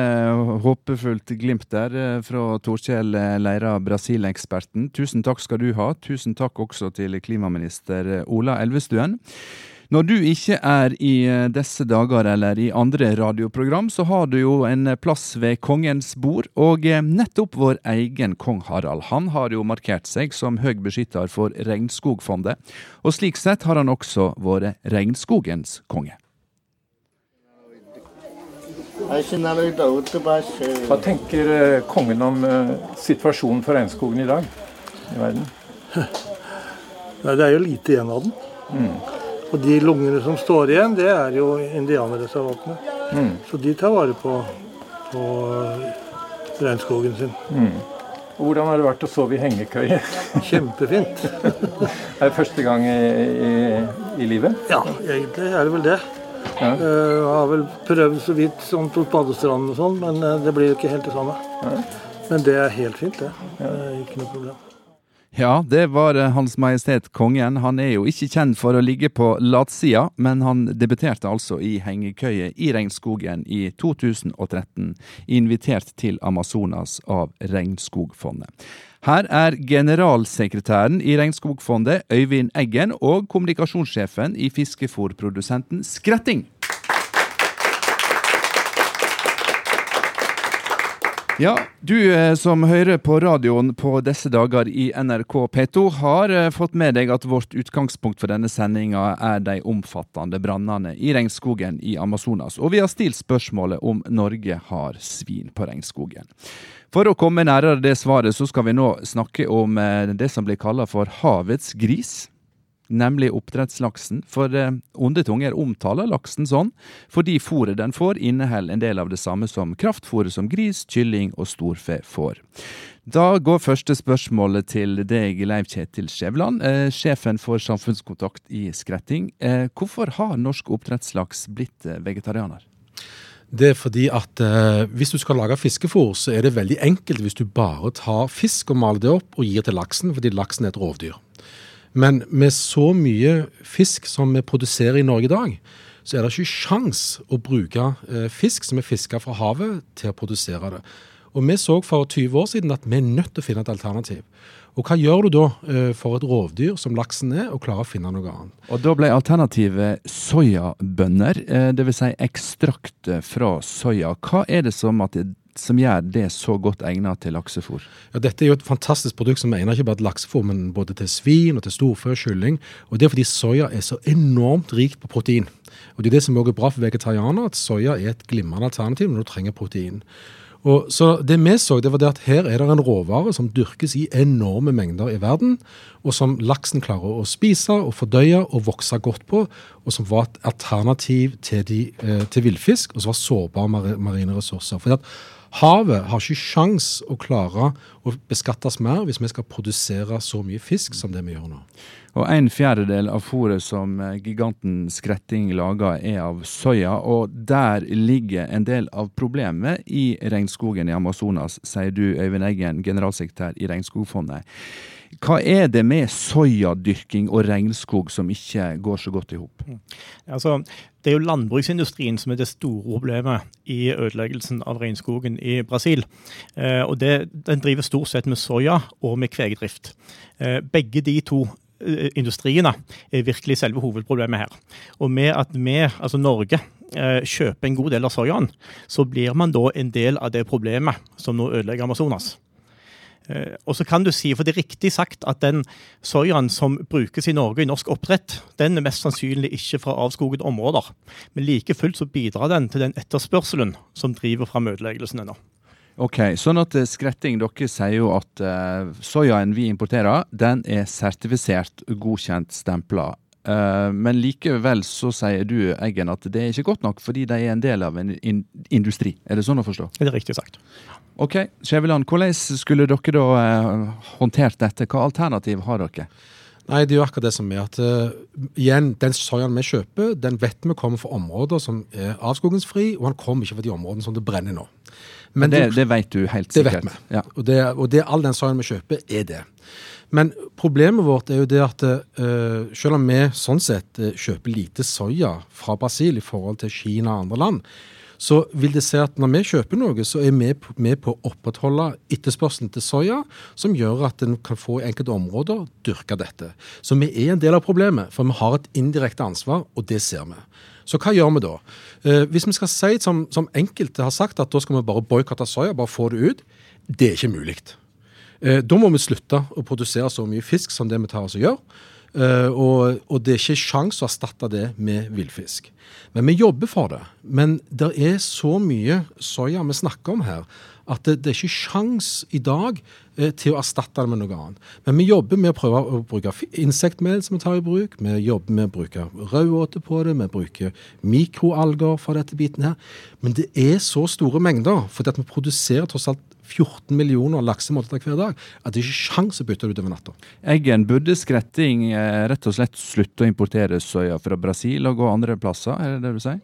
håpefullt glimt der eh, fra Torkjell eh, Leira, Brasil-eksperten. Tusen takk skal du ha. Tusen takk også til klimaminister eh, Ola Elvestuen. Når du ikke er i disse dager eller i andre radioprogram, så har du jo en plass ved kongens bord. Og nettopp vår egen kong Harald, han har jo markert seg som høy beskytter for Regnskogfondet. Og slik sett har han også vært regnskogens konge. Hva tenker eh, kongen om eh, situasjonen for regnskogen i dag i verden? Nei, det er jo lite igjen av den. Mm. Og de lungene som står igjen, det er jo indianerreservatene. Mm. Så de tar vare på, på regnskogen sin. Mm. Og Hvordan har det vært å sove i hengekøye? Kjempefint. er det første gang i, i, i livet? Ja, egentlig er det vel det. Ja. Uh, har vel prøvd så vidt sånn på badestranden og sånn, men uh, det blir jo ikke helt det samme. Ja. Men det er helt fint, det. Uh, ikke noe problem. Ja, det var eh, Hans Majestet Kongen. Han er jo ikke kjent for å ligge på latsida, men han debuterte altså i hengekøye i regnskogen i 2013, invitert til Amazonas av Regnskogfondet. Her er generalsekretæren i Regnskogfondet, Øyvind Eggen, og kommunikasjonssjefen i fiskefòrprodusenten Skretting. Ja, du eh, som hører på radioen på disse dager i NRK P2, har eh, fått med deg at vårt utgangspunkt for denne sendinga er de omfattende brannene i regnskogen i Amazonas, og vi har stilt spørsmålet om Norge har svin på regnskogen. For å komme nærmere det svaret, så skal vi nå snakke om eh, det som blir kalla for havets gris nemlig oppdrettslaksen. For eh, onde tunger omtaler laksen sånn fordi fôret den får, inneholder en del av det samme som kraftfôret som gris, kylling og storfe får. Da går første spørsmålet til deg, Leiv Kjetil Skjævland, eh, sjefen for samfunnskontakt i Skretting. Eh, hvorfor har norsk oppdrettslaks blitt vegetarianer? Det er fordi at eh, hvis du skal lage fiskefôr, så er det veldig enkelt hvis du bare tar fisk og maler det opp og gir til laksen, fordi laksen er et rovdyr. Men med så mye fisk som vi produserer i Norge i dag, så er det ikke sjans å bruke eh, fisk som er fiska fra havet, til å produsere det. Og vi så for 20 år siden at vi er nødt til å finne et alternativ. Og hva gjør du da eh, for et rovdyr som laksen er, og klarer å finne noe annet? Og da ble alternativet soyabønner, eh, dvs. Si ekstrakt fra soya. Hva er det som at som gjør det så godt egnet til laksefôr? Ja, dette er jo et fantastisk produkt som egner ikke bare til laksefôr, men både til svin og til storfe og kylling. Og det er fordi soya er så enormt rikt på protein. Og det er det som også er bra for vegetarianere, at soya er et glimrende alternativ når du trenger protein. Og så Det vi så, det var det at her er det en råvare som dyrkes i enorme mengder i verden, og som laksen klarer å spise og fordøye og vokse godt på, og som var et alternativ til, de, eh, til villfisk, og som var sårbare marine ressurser. Fordi at Havet har ikke sjans å klare å beskattes mer hvis vi skal produsere så mye fisk som det vi gjør nå. Og En fjerdedel av fôret som eh, giganten Skretting lager, er av soya. Og der ligger en del av problemet i regnskogen i Amazonas, sier du Øyvind Eggen, generalsekretær i Regnskogfondet. Hva er det med soyadyrking og regnskog som ikke går så godt i hop? Mm. Altså, det er jo landbruksindustrien som er det store problemet i ødeleggelsen av regnskogen i Brasil. Eh, og det, Den driver stort sett med soya og med kvegedrift. Eh, begge de to eh, industriene er virkelig selve hovedproblemet her. Og med at vi, altså Norge, kjøper en god del av soyaen, så blir man da en del av det problemet som nå ødelegger Amazonas. Eh, og så kan du si, for det er riktig sagt at den soyaen som brukes i Norge i norsk oppdrett, den er mest sannsynlig ikke fra avskogede områder. Men like fullt så bidrar den til den etterspørselen som driver fram ødeleggelsen nå. Ok, sånn at eh, Skretting, dere sier jo at uh, soyaen vi importerer, den er sertifisert, godkjent, stempla. Uh, men likevel så sier du, Eggen, at det er ikke godt nok fordi de er en del av en in industri. Er det sånn å forstå? Det er riktig sagt. Ok, Skjæveland, hvordan skulle dere da eh, håndtert dette? Hva alternativ har dere? Nei, Det er jo akkurat det som er at uh, igjen, den soyaen vi kjøper, den vet vi kommer fra områder som er avskogingsfri, og den kommer ikke fra de områdene som det brenner nå. Men det, det, vet du helt sikkert. Det vet vi. Ja. Og, det, og det, all den soyaen vi kjøper, er det. Men problemet vårt er jo det at uh, selv om vi sånn sett uh, kjøper lite soya fra Brasil i forhold til Kina og andre land, så vil det si at når vi kjøper noe, så er vi med på å opprettholde etterspørselen til soya, som gjør at en kan få i enkelte områder dyrke dette. Så vi er en del av problemet, for vi har et indirekte ansvar, og det ser vi. Så hva gjør vi da? Eh, hvis vi skal si som, som enkelte har sagt, at da skal vi bare boikotte soya, bare få det ut, det er ikke mulig. Eh, da må vi slutte å produsere så mye fisk som det vi tar oss og gjør. Uh, og, og, det er ikke sjans å erstatte det med villfisk. Men vi jobber for det. Men det er så mye soya vi snakker om her, at det, det er ikke sjans i dag uh, til å erstatte det med noe annet. Men vi jobber med å prøve å bruke insektmel som vi tar i bruk. Vi jobber med å bruke rødåte på det. Vi bruker mikroalger for dette biten her. Men det er så store mengder, fordi at vi produserer tross alt 14 millioner laksemåltider hver dag, at det ikke er sjans å bytte det ut over natta. Eggen, burde skretting eh, rett og slett slutte å importere soya fra Brasil og gå andre plasser, er det det du sier?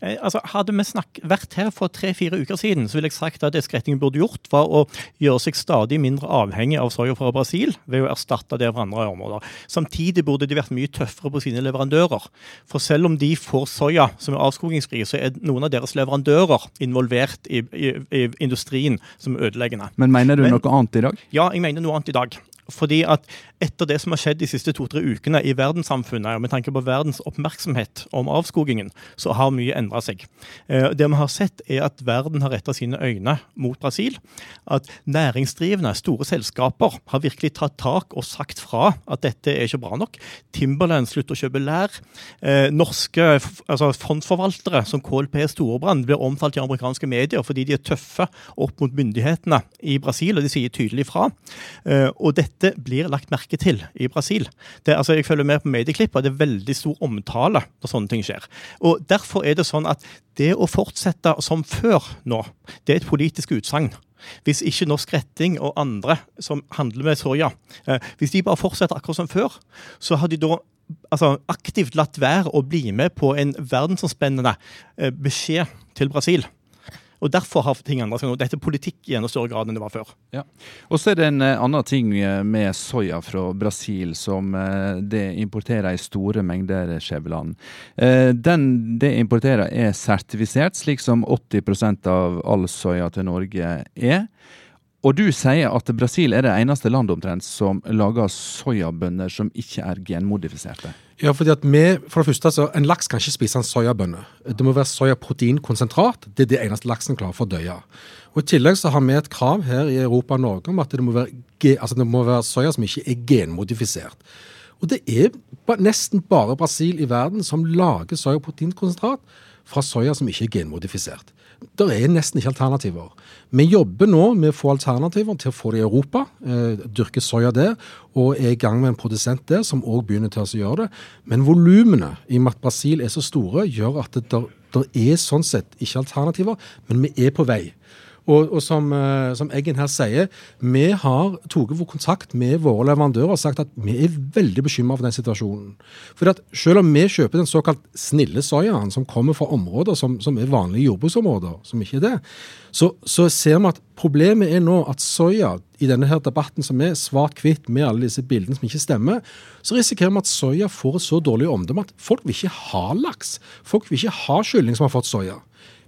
Eh, altså, hadde vi snakk, vært her for tre-fire uker siden, så ville jeg sagt at det skrettingen burde gjort, var å gjøre seg stadig mindre avhengig av soya fra Brasil ved å erstatte det hverandre andre områder. Samtidig burde de vært mye tøffere på sine leverandører. For selv om de får soya som er avskogingsfri, så er noen av deres leverandører involvert i, i, i industrien som ødeleggende. Men mener du Men, noe annet i dag? Ja, jeg mener noe annet i dag. Fordi at etter det som har skjedd de siste to-tre ukene i verdenssamfunnet, og med tanke på verdens oppmerksomhet om avskogingen, så har mye endra seg. Eh, det vi har sett, er at verden har retta sine øyne mot Brasil. At næringsdrivende, store selskaper, har virkelig tatt tak og sagt fra at dette er ikke bra nok. Timberland slutter å kjøpe lær. Eh, norske altså fondsforvaltere som KLP Storebrand blir omtalt i amerikanske medier fordi de er tøffe opp mot myndighetene i Brasil, og de sier tydelig fra. Eh, og dette blir lagt merke til i Brasil. Det, altså, jeg følger med på medieklipp, og det er veldig stor omtale når sånne ting skjer. Og Derfor er det sånn at det å fortsette som før nå, det er et politisk utsagn. Hvis ikke Norsk Retting og andre som handler med soya, eh, hvis de bare fortsetter akkurat som før, så har de da altså, aktivt latt være å bli med på en verdensomspennende eh, beskjed til Brasil. Og Derfor har ting endret seg nå. Dette er politikk i enda større grad enn det var før. Ja. Og så er det en uh, annen ting eh, med soya fra Brasil som uh, det importerer i store mengder, Skjæveland. Den det importerer er sertifisert, slik som 80% av all soya til Norge er. Og du sier at Brasil er det eneste landet omtrent som lager soyabønner som ikke er genmodifiserte. Ja, fordi at vi, for det første, så En laks kan ikke spise en soyabønne. Det må være soyaproteinkonsentrat. Det er det eneste laksen klarer for å døye. Og I tillegg så har vi et krav her i Europa og Norge om at det må være, altså det må være soya som ikke er genmodifisert. Og det er nesten bare Brasil i verden som lager soyaproteinkonsentrat fra soya som ikke er genmodifisert det er nesten ikke alternativer. Vi jobber nå med å få alternativer til å få det i Europa. Eh, dyrke soya der, og er i gang med en produsent der som òg begynner til å gjøre det. Men volumene, i og med at Brasil er så store, gjør at det der, der er sånn sett ikke alternativer, men vi er på vei. Og, og som, uh, som, Eggen her sier, vi har tatt vår kontakt med våre leverandører og sagt at vi er veldig bekymra for den situasjonen. For at Selv om vi kjøper den såkalt snille soyaen, som kommer fra områder som, som er vanlige jordbruksområder, som ikke er det, så, så, ser vi at problemet er nå at soya, i denne her debatten som er svart-hvitt med alle disse bildene som ikke stemmer, så risikerer vi at soya får et så dårlig omdømme at folk vil ikke ha laks. Folk vil ikke ha kylling som har fått soya.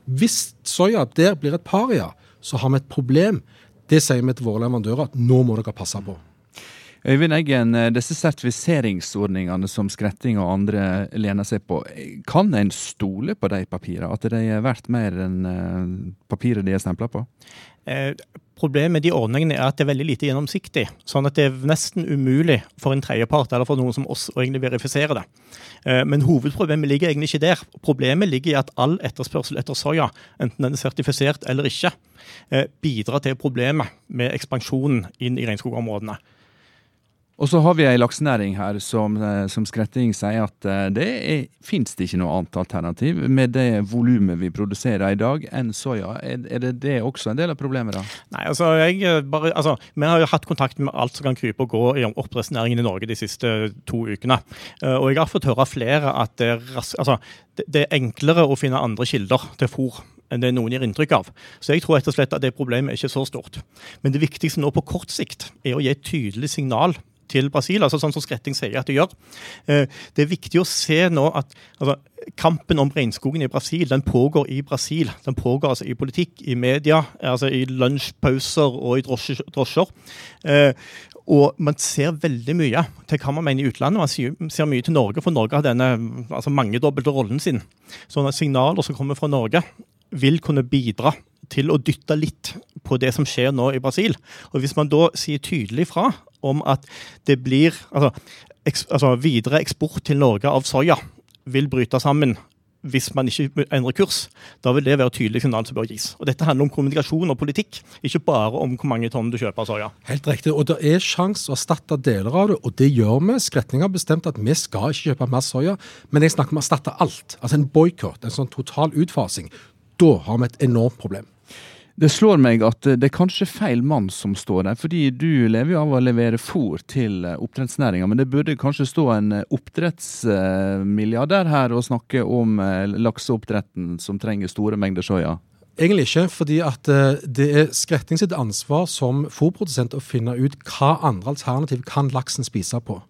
Hvis soya der blir et paria, så har vi et problem. Det sier vi til våre leverandører at nå må dere passe på. Øyvind Eggen, eh, disse sertifiseringsordningene som Skretting og andre lener seg på, kan en stole på de papirene? At de er verdt mer enn eh, papiret de er stempla på? Eh, problemet med de ordningene er at det er veldig lite gjennomsiktig. Sånn at det er nesten umulig for en tredjepart eller for noen som oss å egentlig verifisere det. Men hovedproblemet ligger egentlig ikke der. Problemet ligger i at all etterspørsel etter soya, enten den er sertifisert eller ikke, bidrar til problemet med ekspansjonen inn i regnskogområdene. Og så har vi ei laksenæring her som, eh, som Skretting sier at eh, det er, finnes ikke noe annet alternativ med det volumet vi produserer i dag enn soya. Er, er, det det også en del av problemet, da? Nei, altså, jeg eh, bare, altså, Vi har jo hatt kontakt med alt som kan krype og gå i oppdrettsnæringen i Norge de siste to ukene. Og jeg har fått høre flere at det altså, det er enklere å finne andre kilder til fôr enn det noen gir inntrykk av. Så jeg tror rett og slett at det problemet er ikke så stort. Men det viktigste nå på kort sikt er å gi et tydelig signal til Brasil, altså sånn som Skretting sier at det gjør. Eh, det er viktig å se nå at altså, kampen om regnskogen i Brasil den pågår i Brasil. Den pågår altså i politikk, i media, altså i lunsjpauser og i drosjer. Eh, og man ser veldig mye til hva man mener i utlandet. Man ser mye til Norge, for Norge har denne altså mangedobbelte rollen sin. Sånne signaler som kommer fra Norge, vil kunne bidra til å dytte litt på det som skjer nå i Brasil. Og Hvis man da sier tydelig fra om at det blir altså, eks, altså videre eksport til Norge av soya vil bryte sammen hvis man ikke endrer kurs, da vil det være tydelig signal som bør gis. Og Dette handler om kommunikasjon og politikk, ikke bare om hvor mange tonn du kjøper soya. Helt riktig, og det er sjanse å erstatte deler av det, og det gjør vi. Skretning har bestemt at vi skal ikke kjøpe mer soya, men jeg snakker om å erstatte alt. Altså en boikott, en sånn total utfasing. Da har vi et enormt problem. Det slår meg at det er kanskje feil mann som står der, fordi du lever jo av å levere fôr til eh, oppdrettsnæringa, men det burde kanskje stå en eh, oppdrettsmilliardær her og snakke om eh, lakseoppdretten som trenger store mengder soya? Egentlig ikke, fordi at det er Skretting sitt ansvar som fôrprodusent å finne ut hva andre alternativ kan laksen spise på.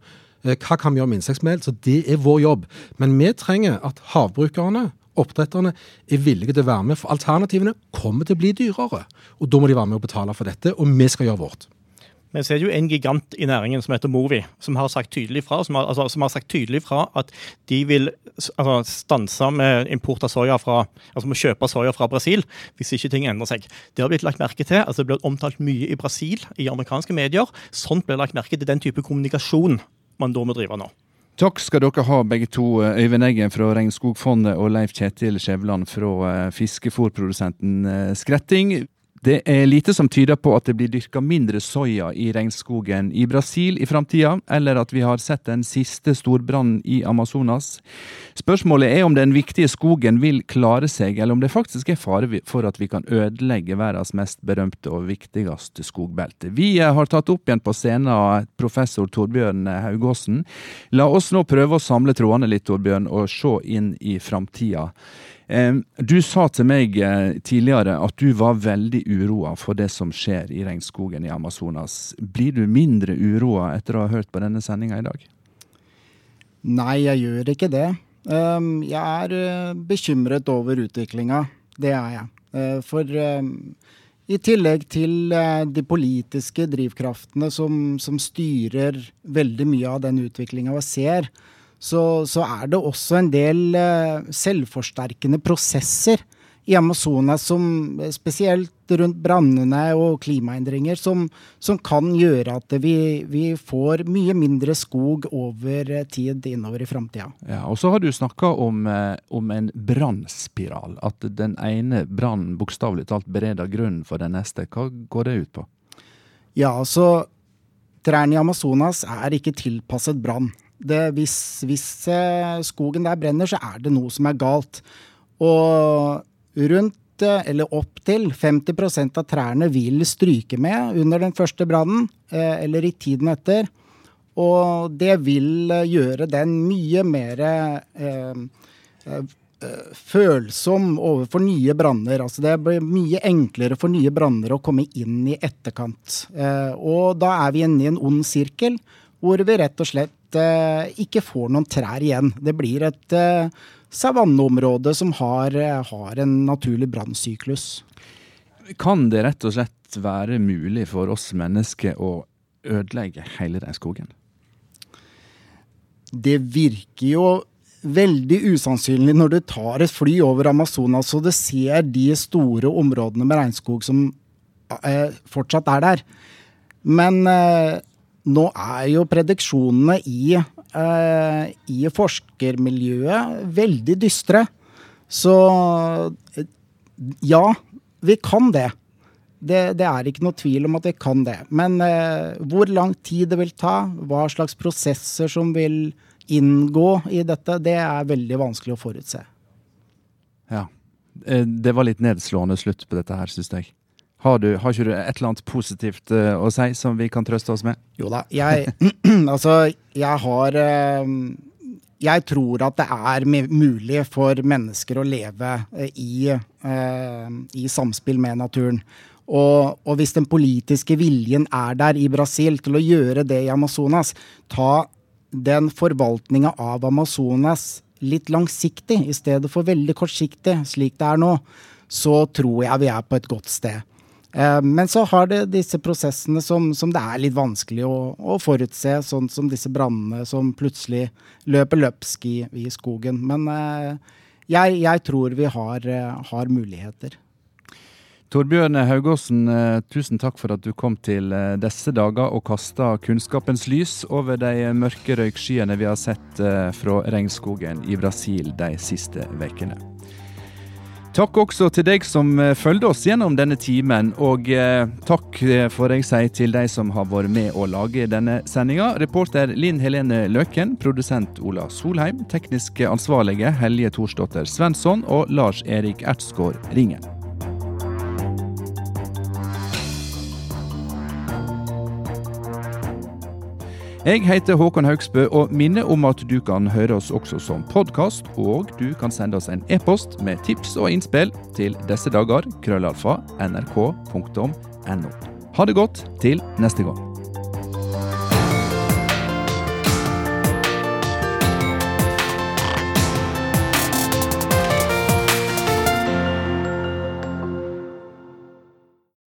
Hva kan vi gjøre med insektmel? Så det er vår jobb. Men vi trenger at havbrukerne oppdretterne er villige til å være med, for alternativene kommer til å bli dyrere. Og Da må de være med å betale for dette, og vi skal gjøre vårt. Men så er det jo en gigant i næringen som heter Movi, som har sagt tydelig fra, har, altså, som har sagt tydelig fra at de vil altså, stanse med import av soya fra, altså med kjøpe soya fra Brasil hvis ikke ting endrer seg. Det har blitt lagt merke til. altså Det blir omtalt mye i Brasil, i amerikanske medier. Sånt blir lagt merke til den type kommunikasjon man da må drive nå. Takk skal dere ha, begge to. Eh, Øyvind Eggen fra Regnskogfondet og Leif Kjetil Skjævland fra eh, fiskefòrprodusenten eh, Skretting. Det er lite som tyder på at det blir dyrka mindre soya i regnskogen i Brasil i framtida, eller at vi har sett den siste storbrannen i Amazonas. Spørsmålet er om den viktige skogen vil klare seg, eller om det faktisk er fare for at vi kan ødelegge verdens mest berømte og viktigste skogbelte. Vi har tatt opp igjen på scenen professor Torbjørn Haugåsen. La oss nå prøve å samle trådene litt, Torbjørn, og se inn i framtida. Du sa til meg eh, tidligere at du var veldig uroa for det som skjer i regnskogen i Amazonas. Blir du mindre uroa etter å ha hørt på denne sendinga i dag? Nei, jeg gjør ikke det. Jeg er eh, bekymret over utviklinga. Det er jeg. Eh, for i tillegg til de politiske drivkraftene som, som styrer veldig mye av den utviklinga vi ser, så, så, er det også en del uh, selvforsterkende prosesser i Amazonas, som spesielt rundt brannene og klimaendringer, som, som kan gjøre at vi, vi, får mye mindre skog over tid innover i framtida. Ja, og så har du snakka om, eh, om, en brannspiral. At den ene brannen bokstavelig talt bereder grunnen for den neste. Hva går det ut på? Ja, altså Trærne i Amazonas er ikke tilpasset brann det, hvis, hvis eh, skogen der brenner, så er det noe som er galt. Og rundt eh, eller opptil 50% av trærne vil stryke med under den første brannen, eh, eller i tiden etter. Og det vil gjøre den mye mer eh, følsom overfor nye branner. Altså det blir mye enklere for nye branner å komme inn i etterkant. Eh, og da er vi inne i en ond sirkel, hvor vi rett og slett uh, ikke får noen trær igjen. Det blir et uh, savanneområde som har, har en naturlig brannsyklus. Kan det rett og slett være mulig for oss mennesker å ødelegge hele den skogen? Det virker jo veldig usannsynlig når du tar et fly over Amazonas og du ser de store områdene med regnskog som eh, fortsatt er der. Men eh, nå er jo prediksjonene i, eh, i forskermiljøet veldig dystre. Så ja, vi kan det. det. Det, er ikke noe tvil om at vi kan det. Men eh, hvor lang tid det vil ta, hva slags prosesser som vil inngå i dette, det er veldig vanskelig å forutse. Ja. Eh, det var litt nedslående slutt på dette her, syns jeg. Har, du, har ikke du et eller annet positivt uh, å si som vi kan trøste oss med? Jo da. Jeg, altså, jeg har uh, Jeg tror at det er mulig for mennesker å leve uh, i, i samspill med naturen. Og, og, hvis den politiske viljen er der i Brasil til å gjøre det i Amazonas, ta den forvaltninga av Amazonas litt langsiktig i stedet for veldig kortsiktig, slik det er nå, så tror jeg vi er på et godt sted. Eh, men så har det disse prosessene som, som det er litt vanskelig å, å, forutse, sånn som disse brannene som plutselig løper løpsk i, i skogen. Men eh, jeg, jeg, tror vi har, eh, har muligheter. Torbjørn Haugåsen, tusen takk for at du kom til disse dager og kasta kunnskapens lys over de mørke røykskyene vi har sett fra regnskogen i Brasil de siste ukene. Takk også til deg som fulgte oss gjennom denne timen, og eh, takk eh, får jeg si til de som har vært med å lage denne sendinga. Reporter Linn Helene Løken, produsent Ola Solheim, tekniske ansvarlige Helje Thorsdotter Svensson og Lars Erik Ertsgaard Ringen. Jeg heter Håkon Haugsbø og minner om at du kan høre oss også som podkast, og du kan sende oss en e-post med tips og innspill til disse dager, krøllalfa, nrk.no. Ha det godt til neste gang.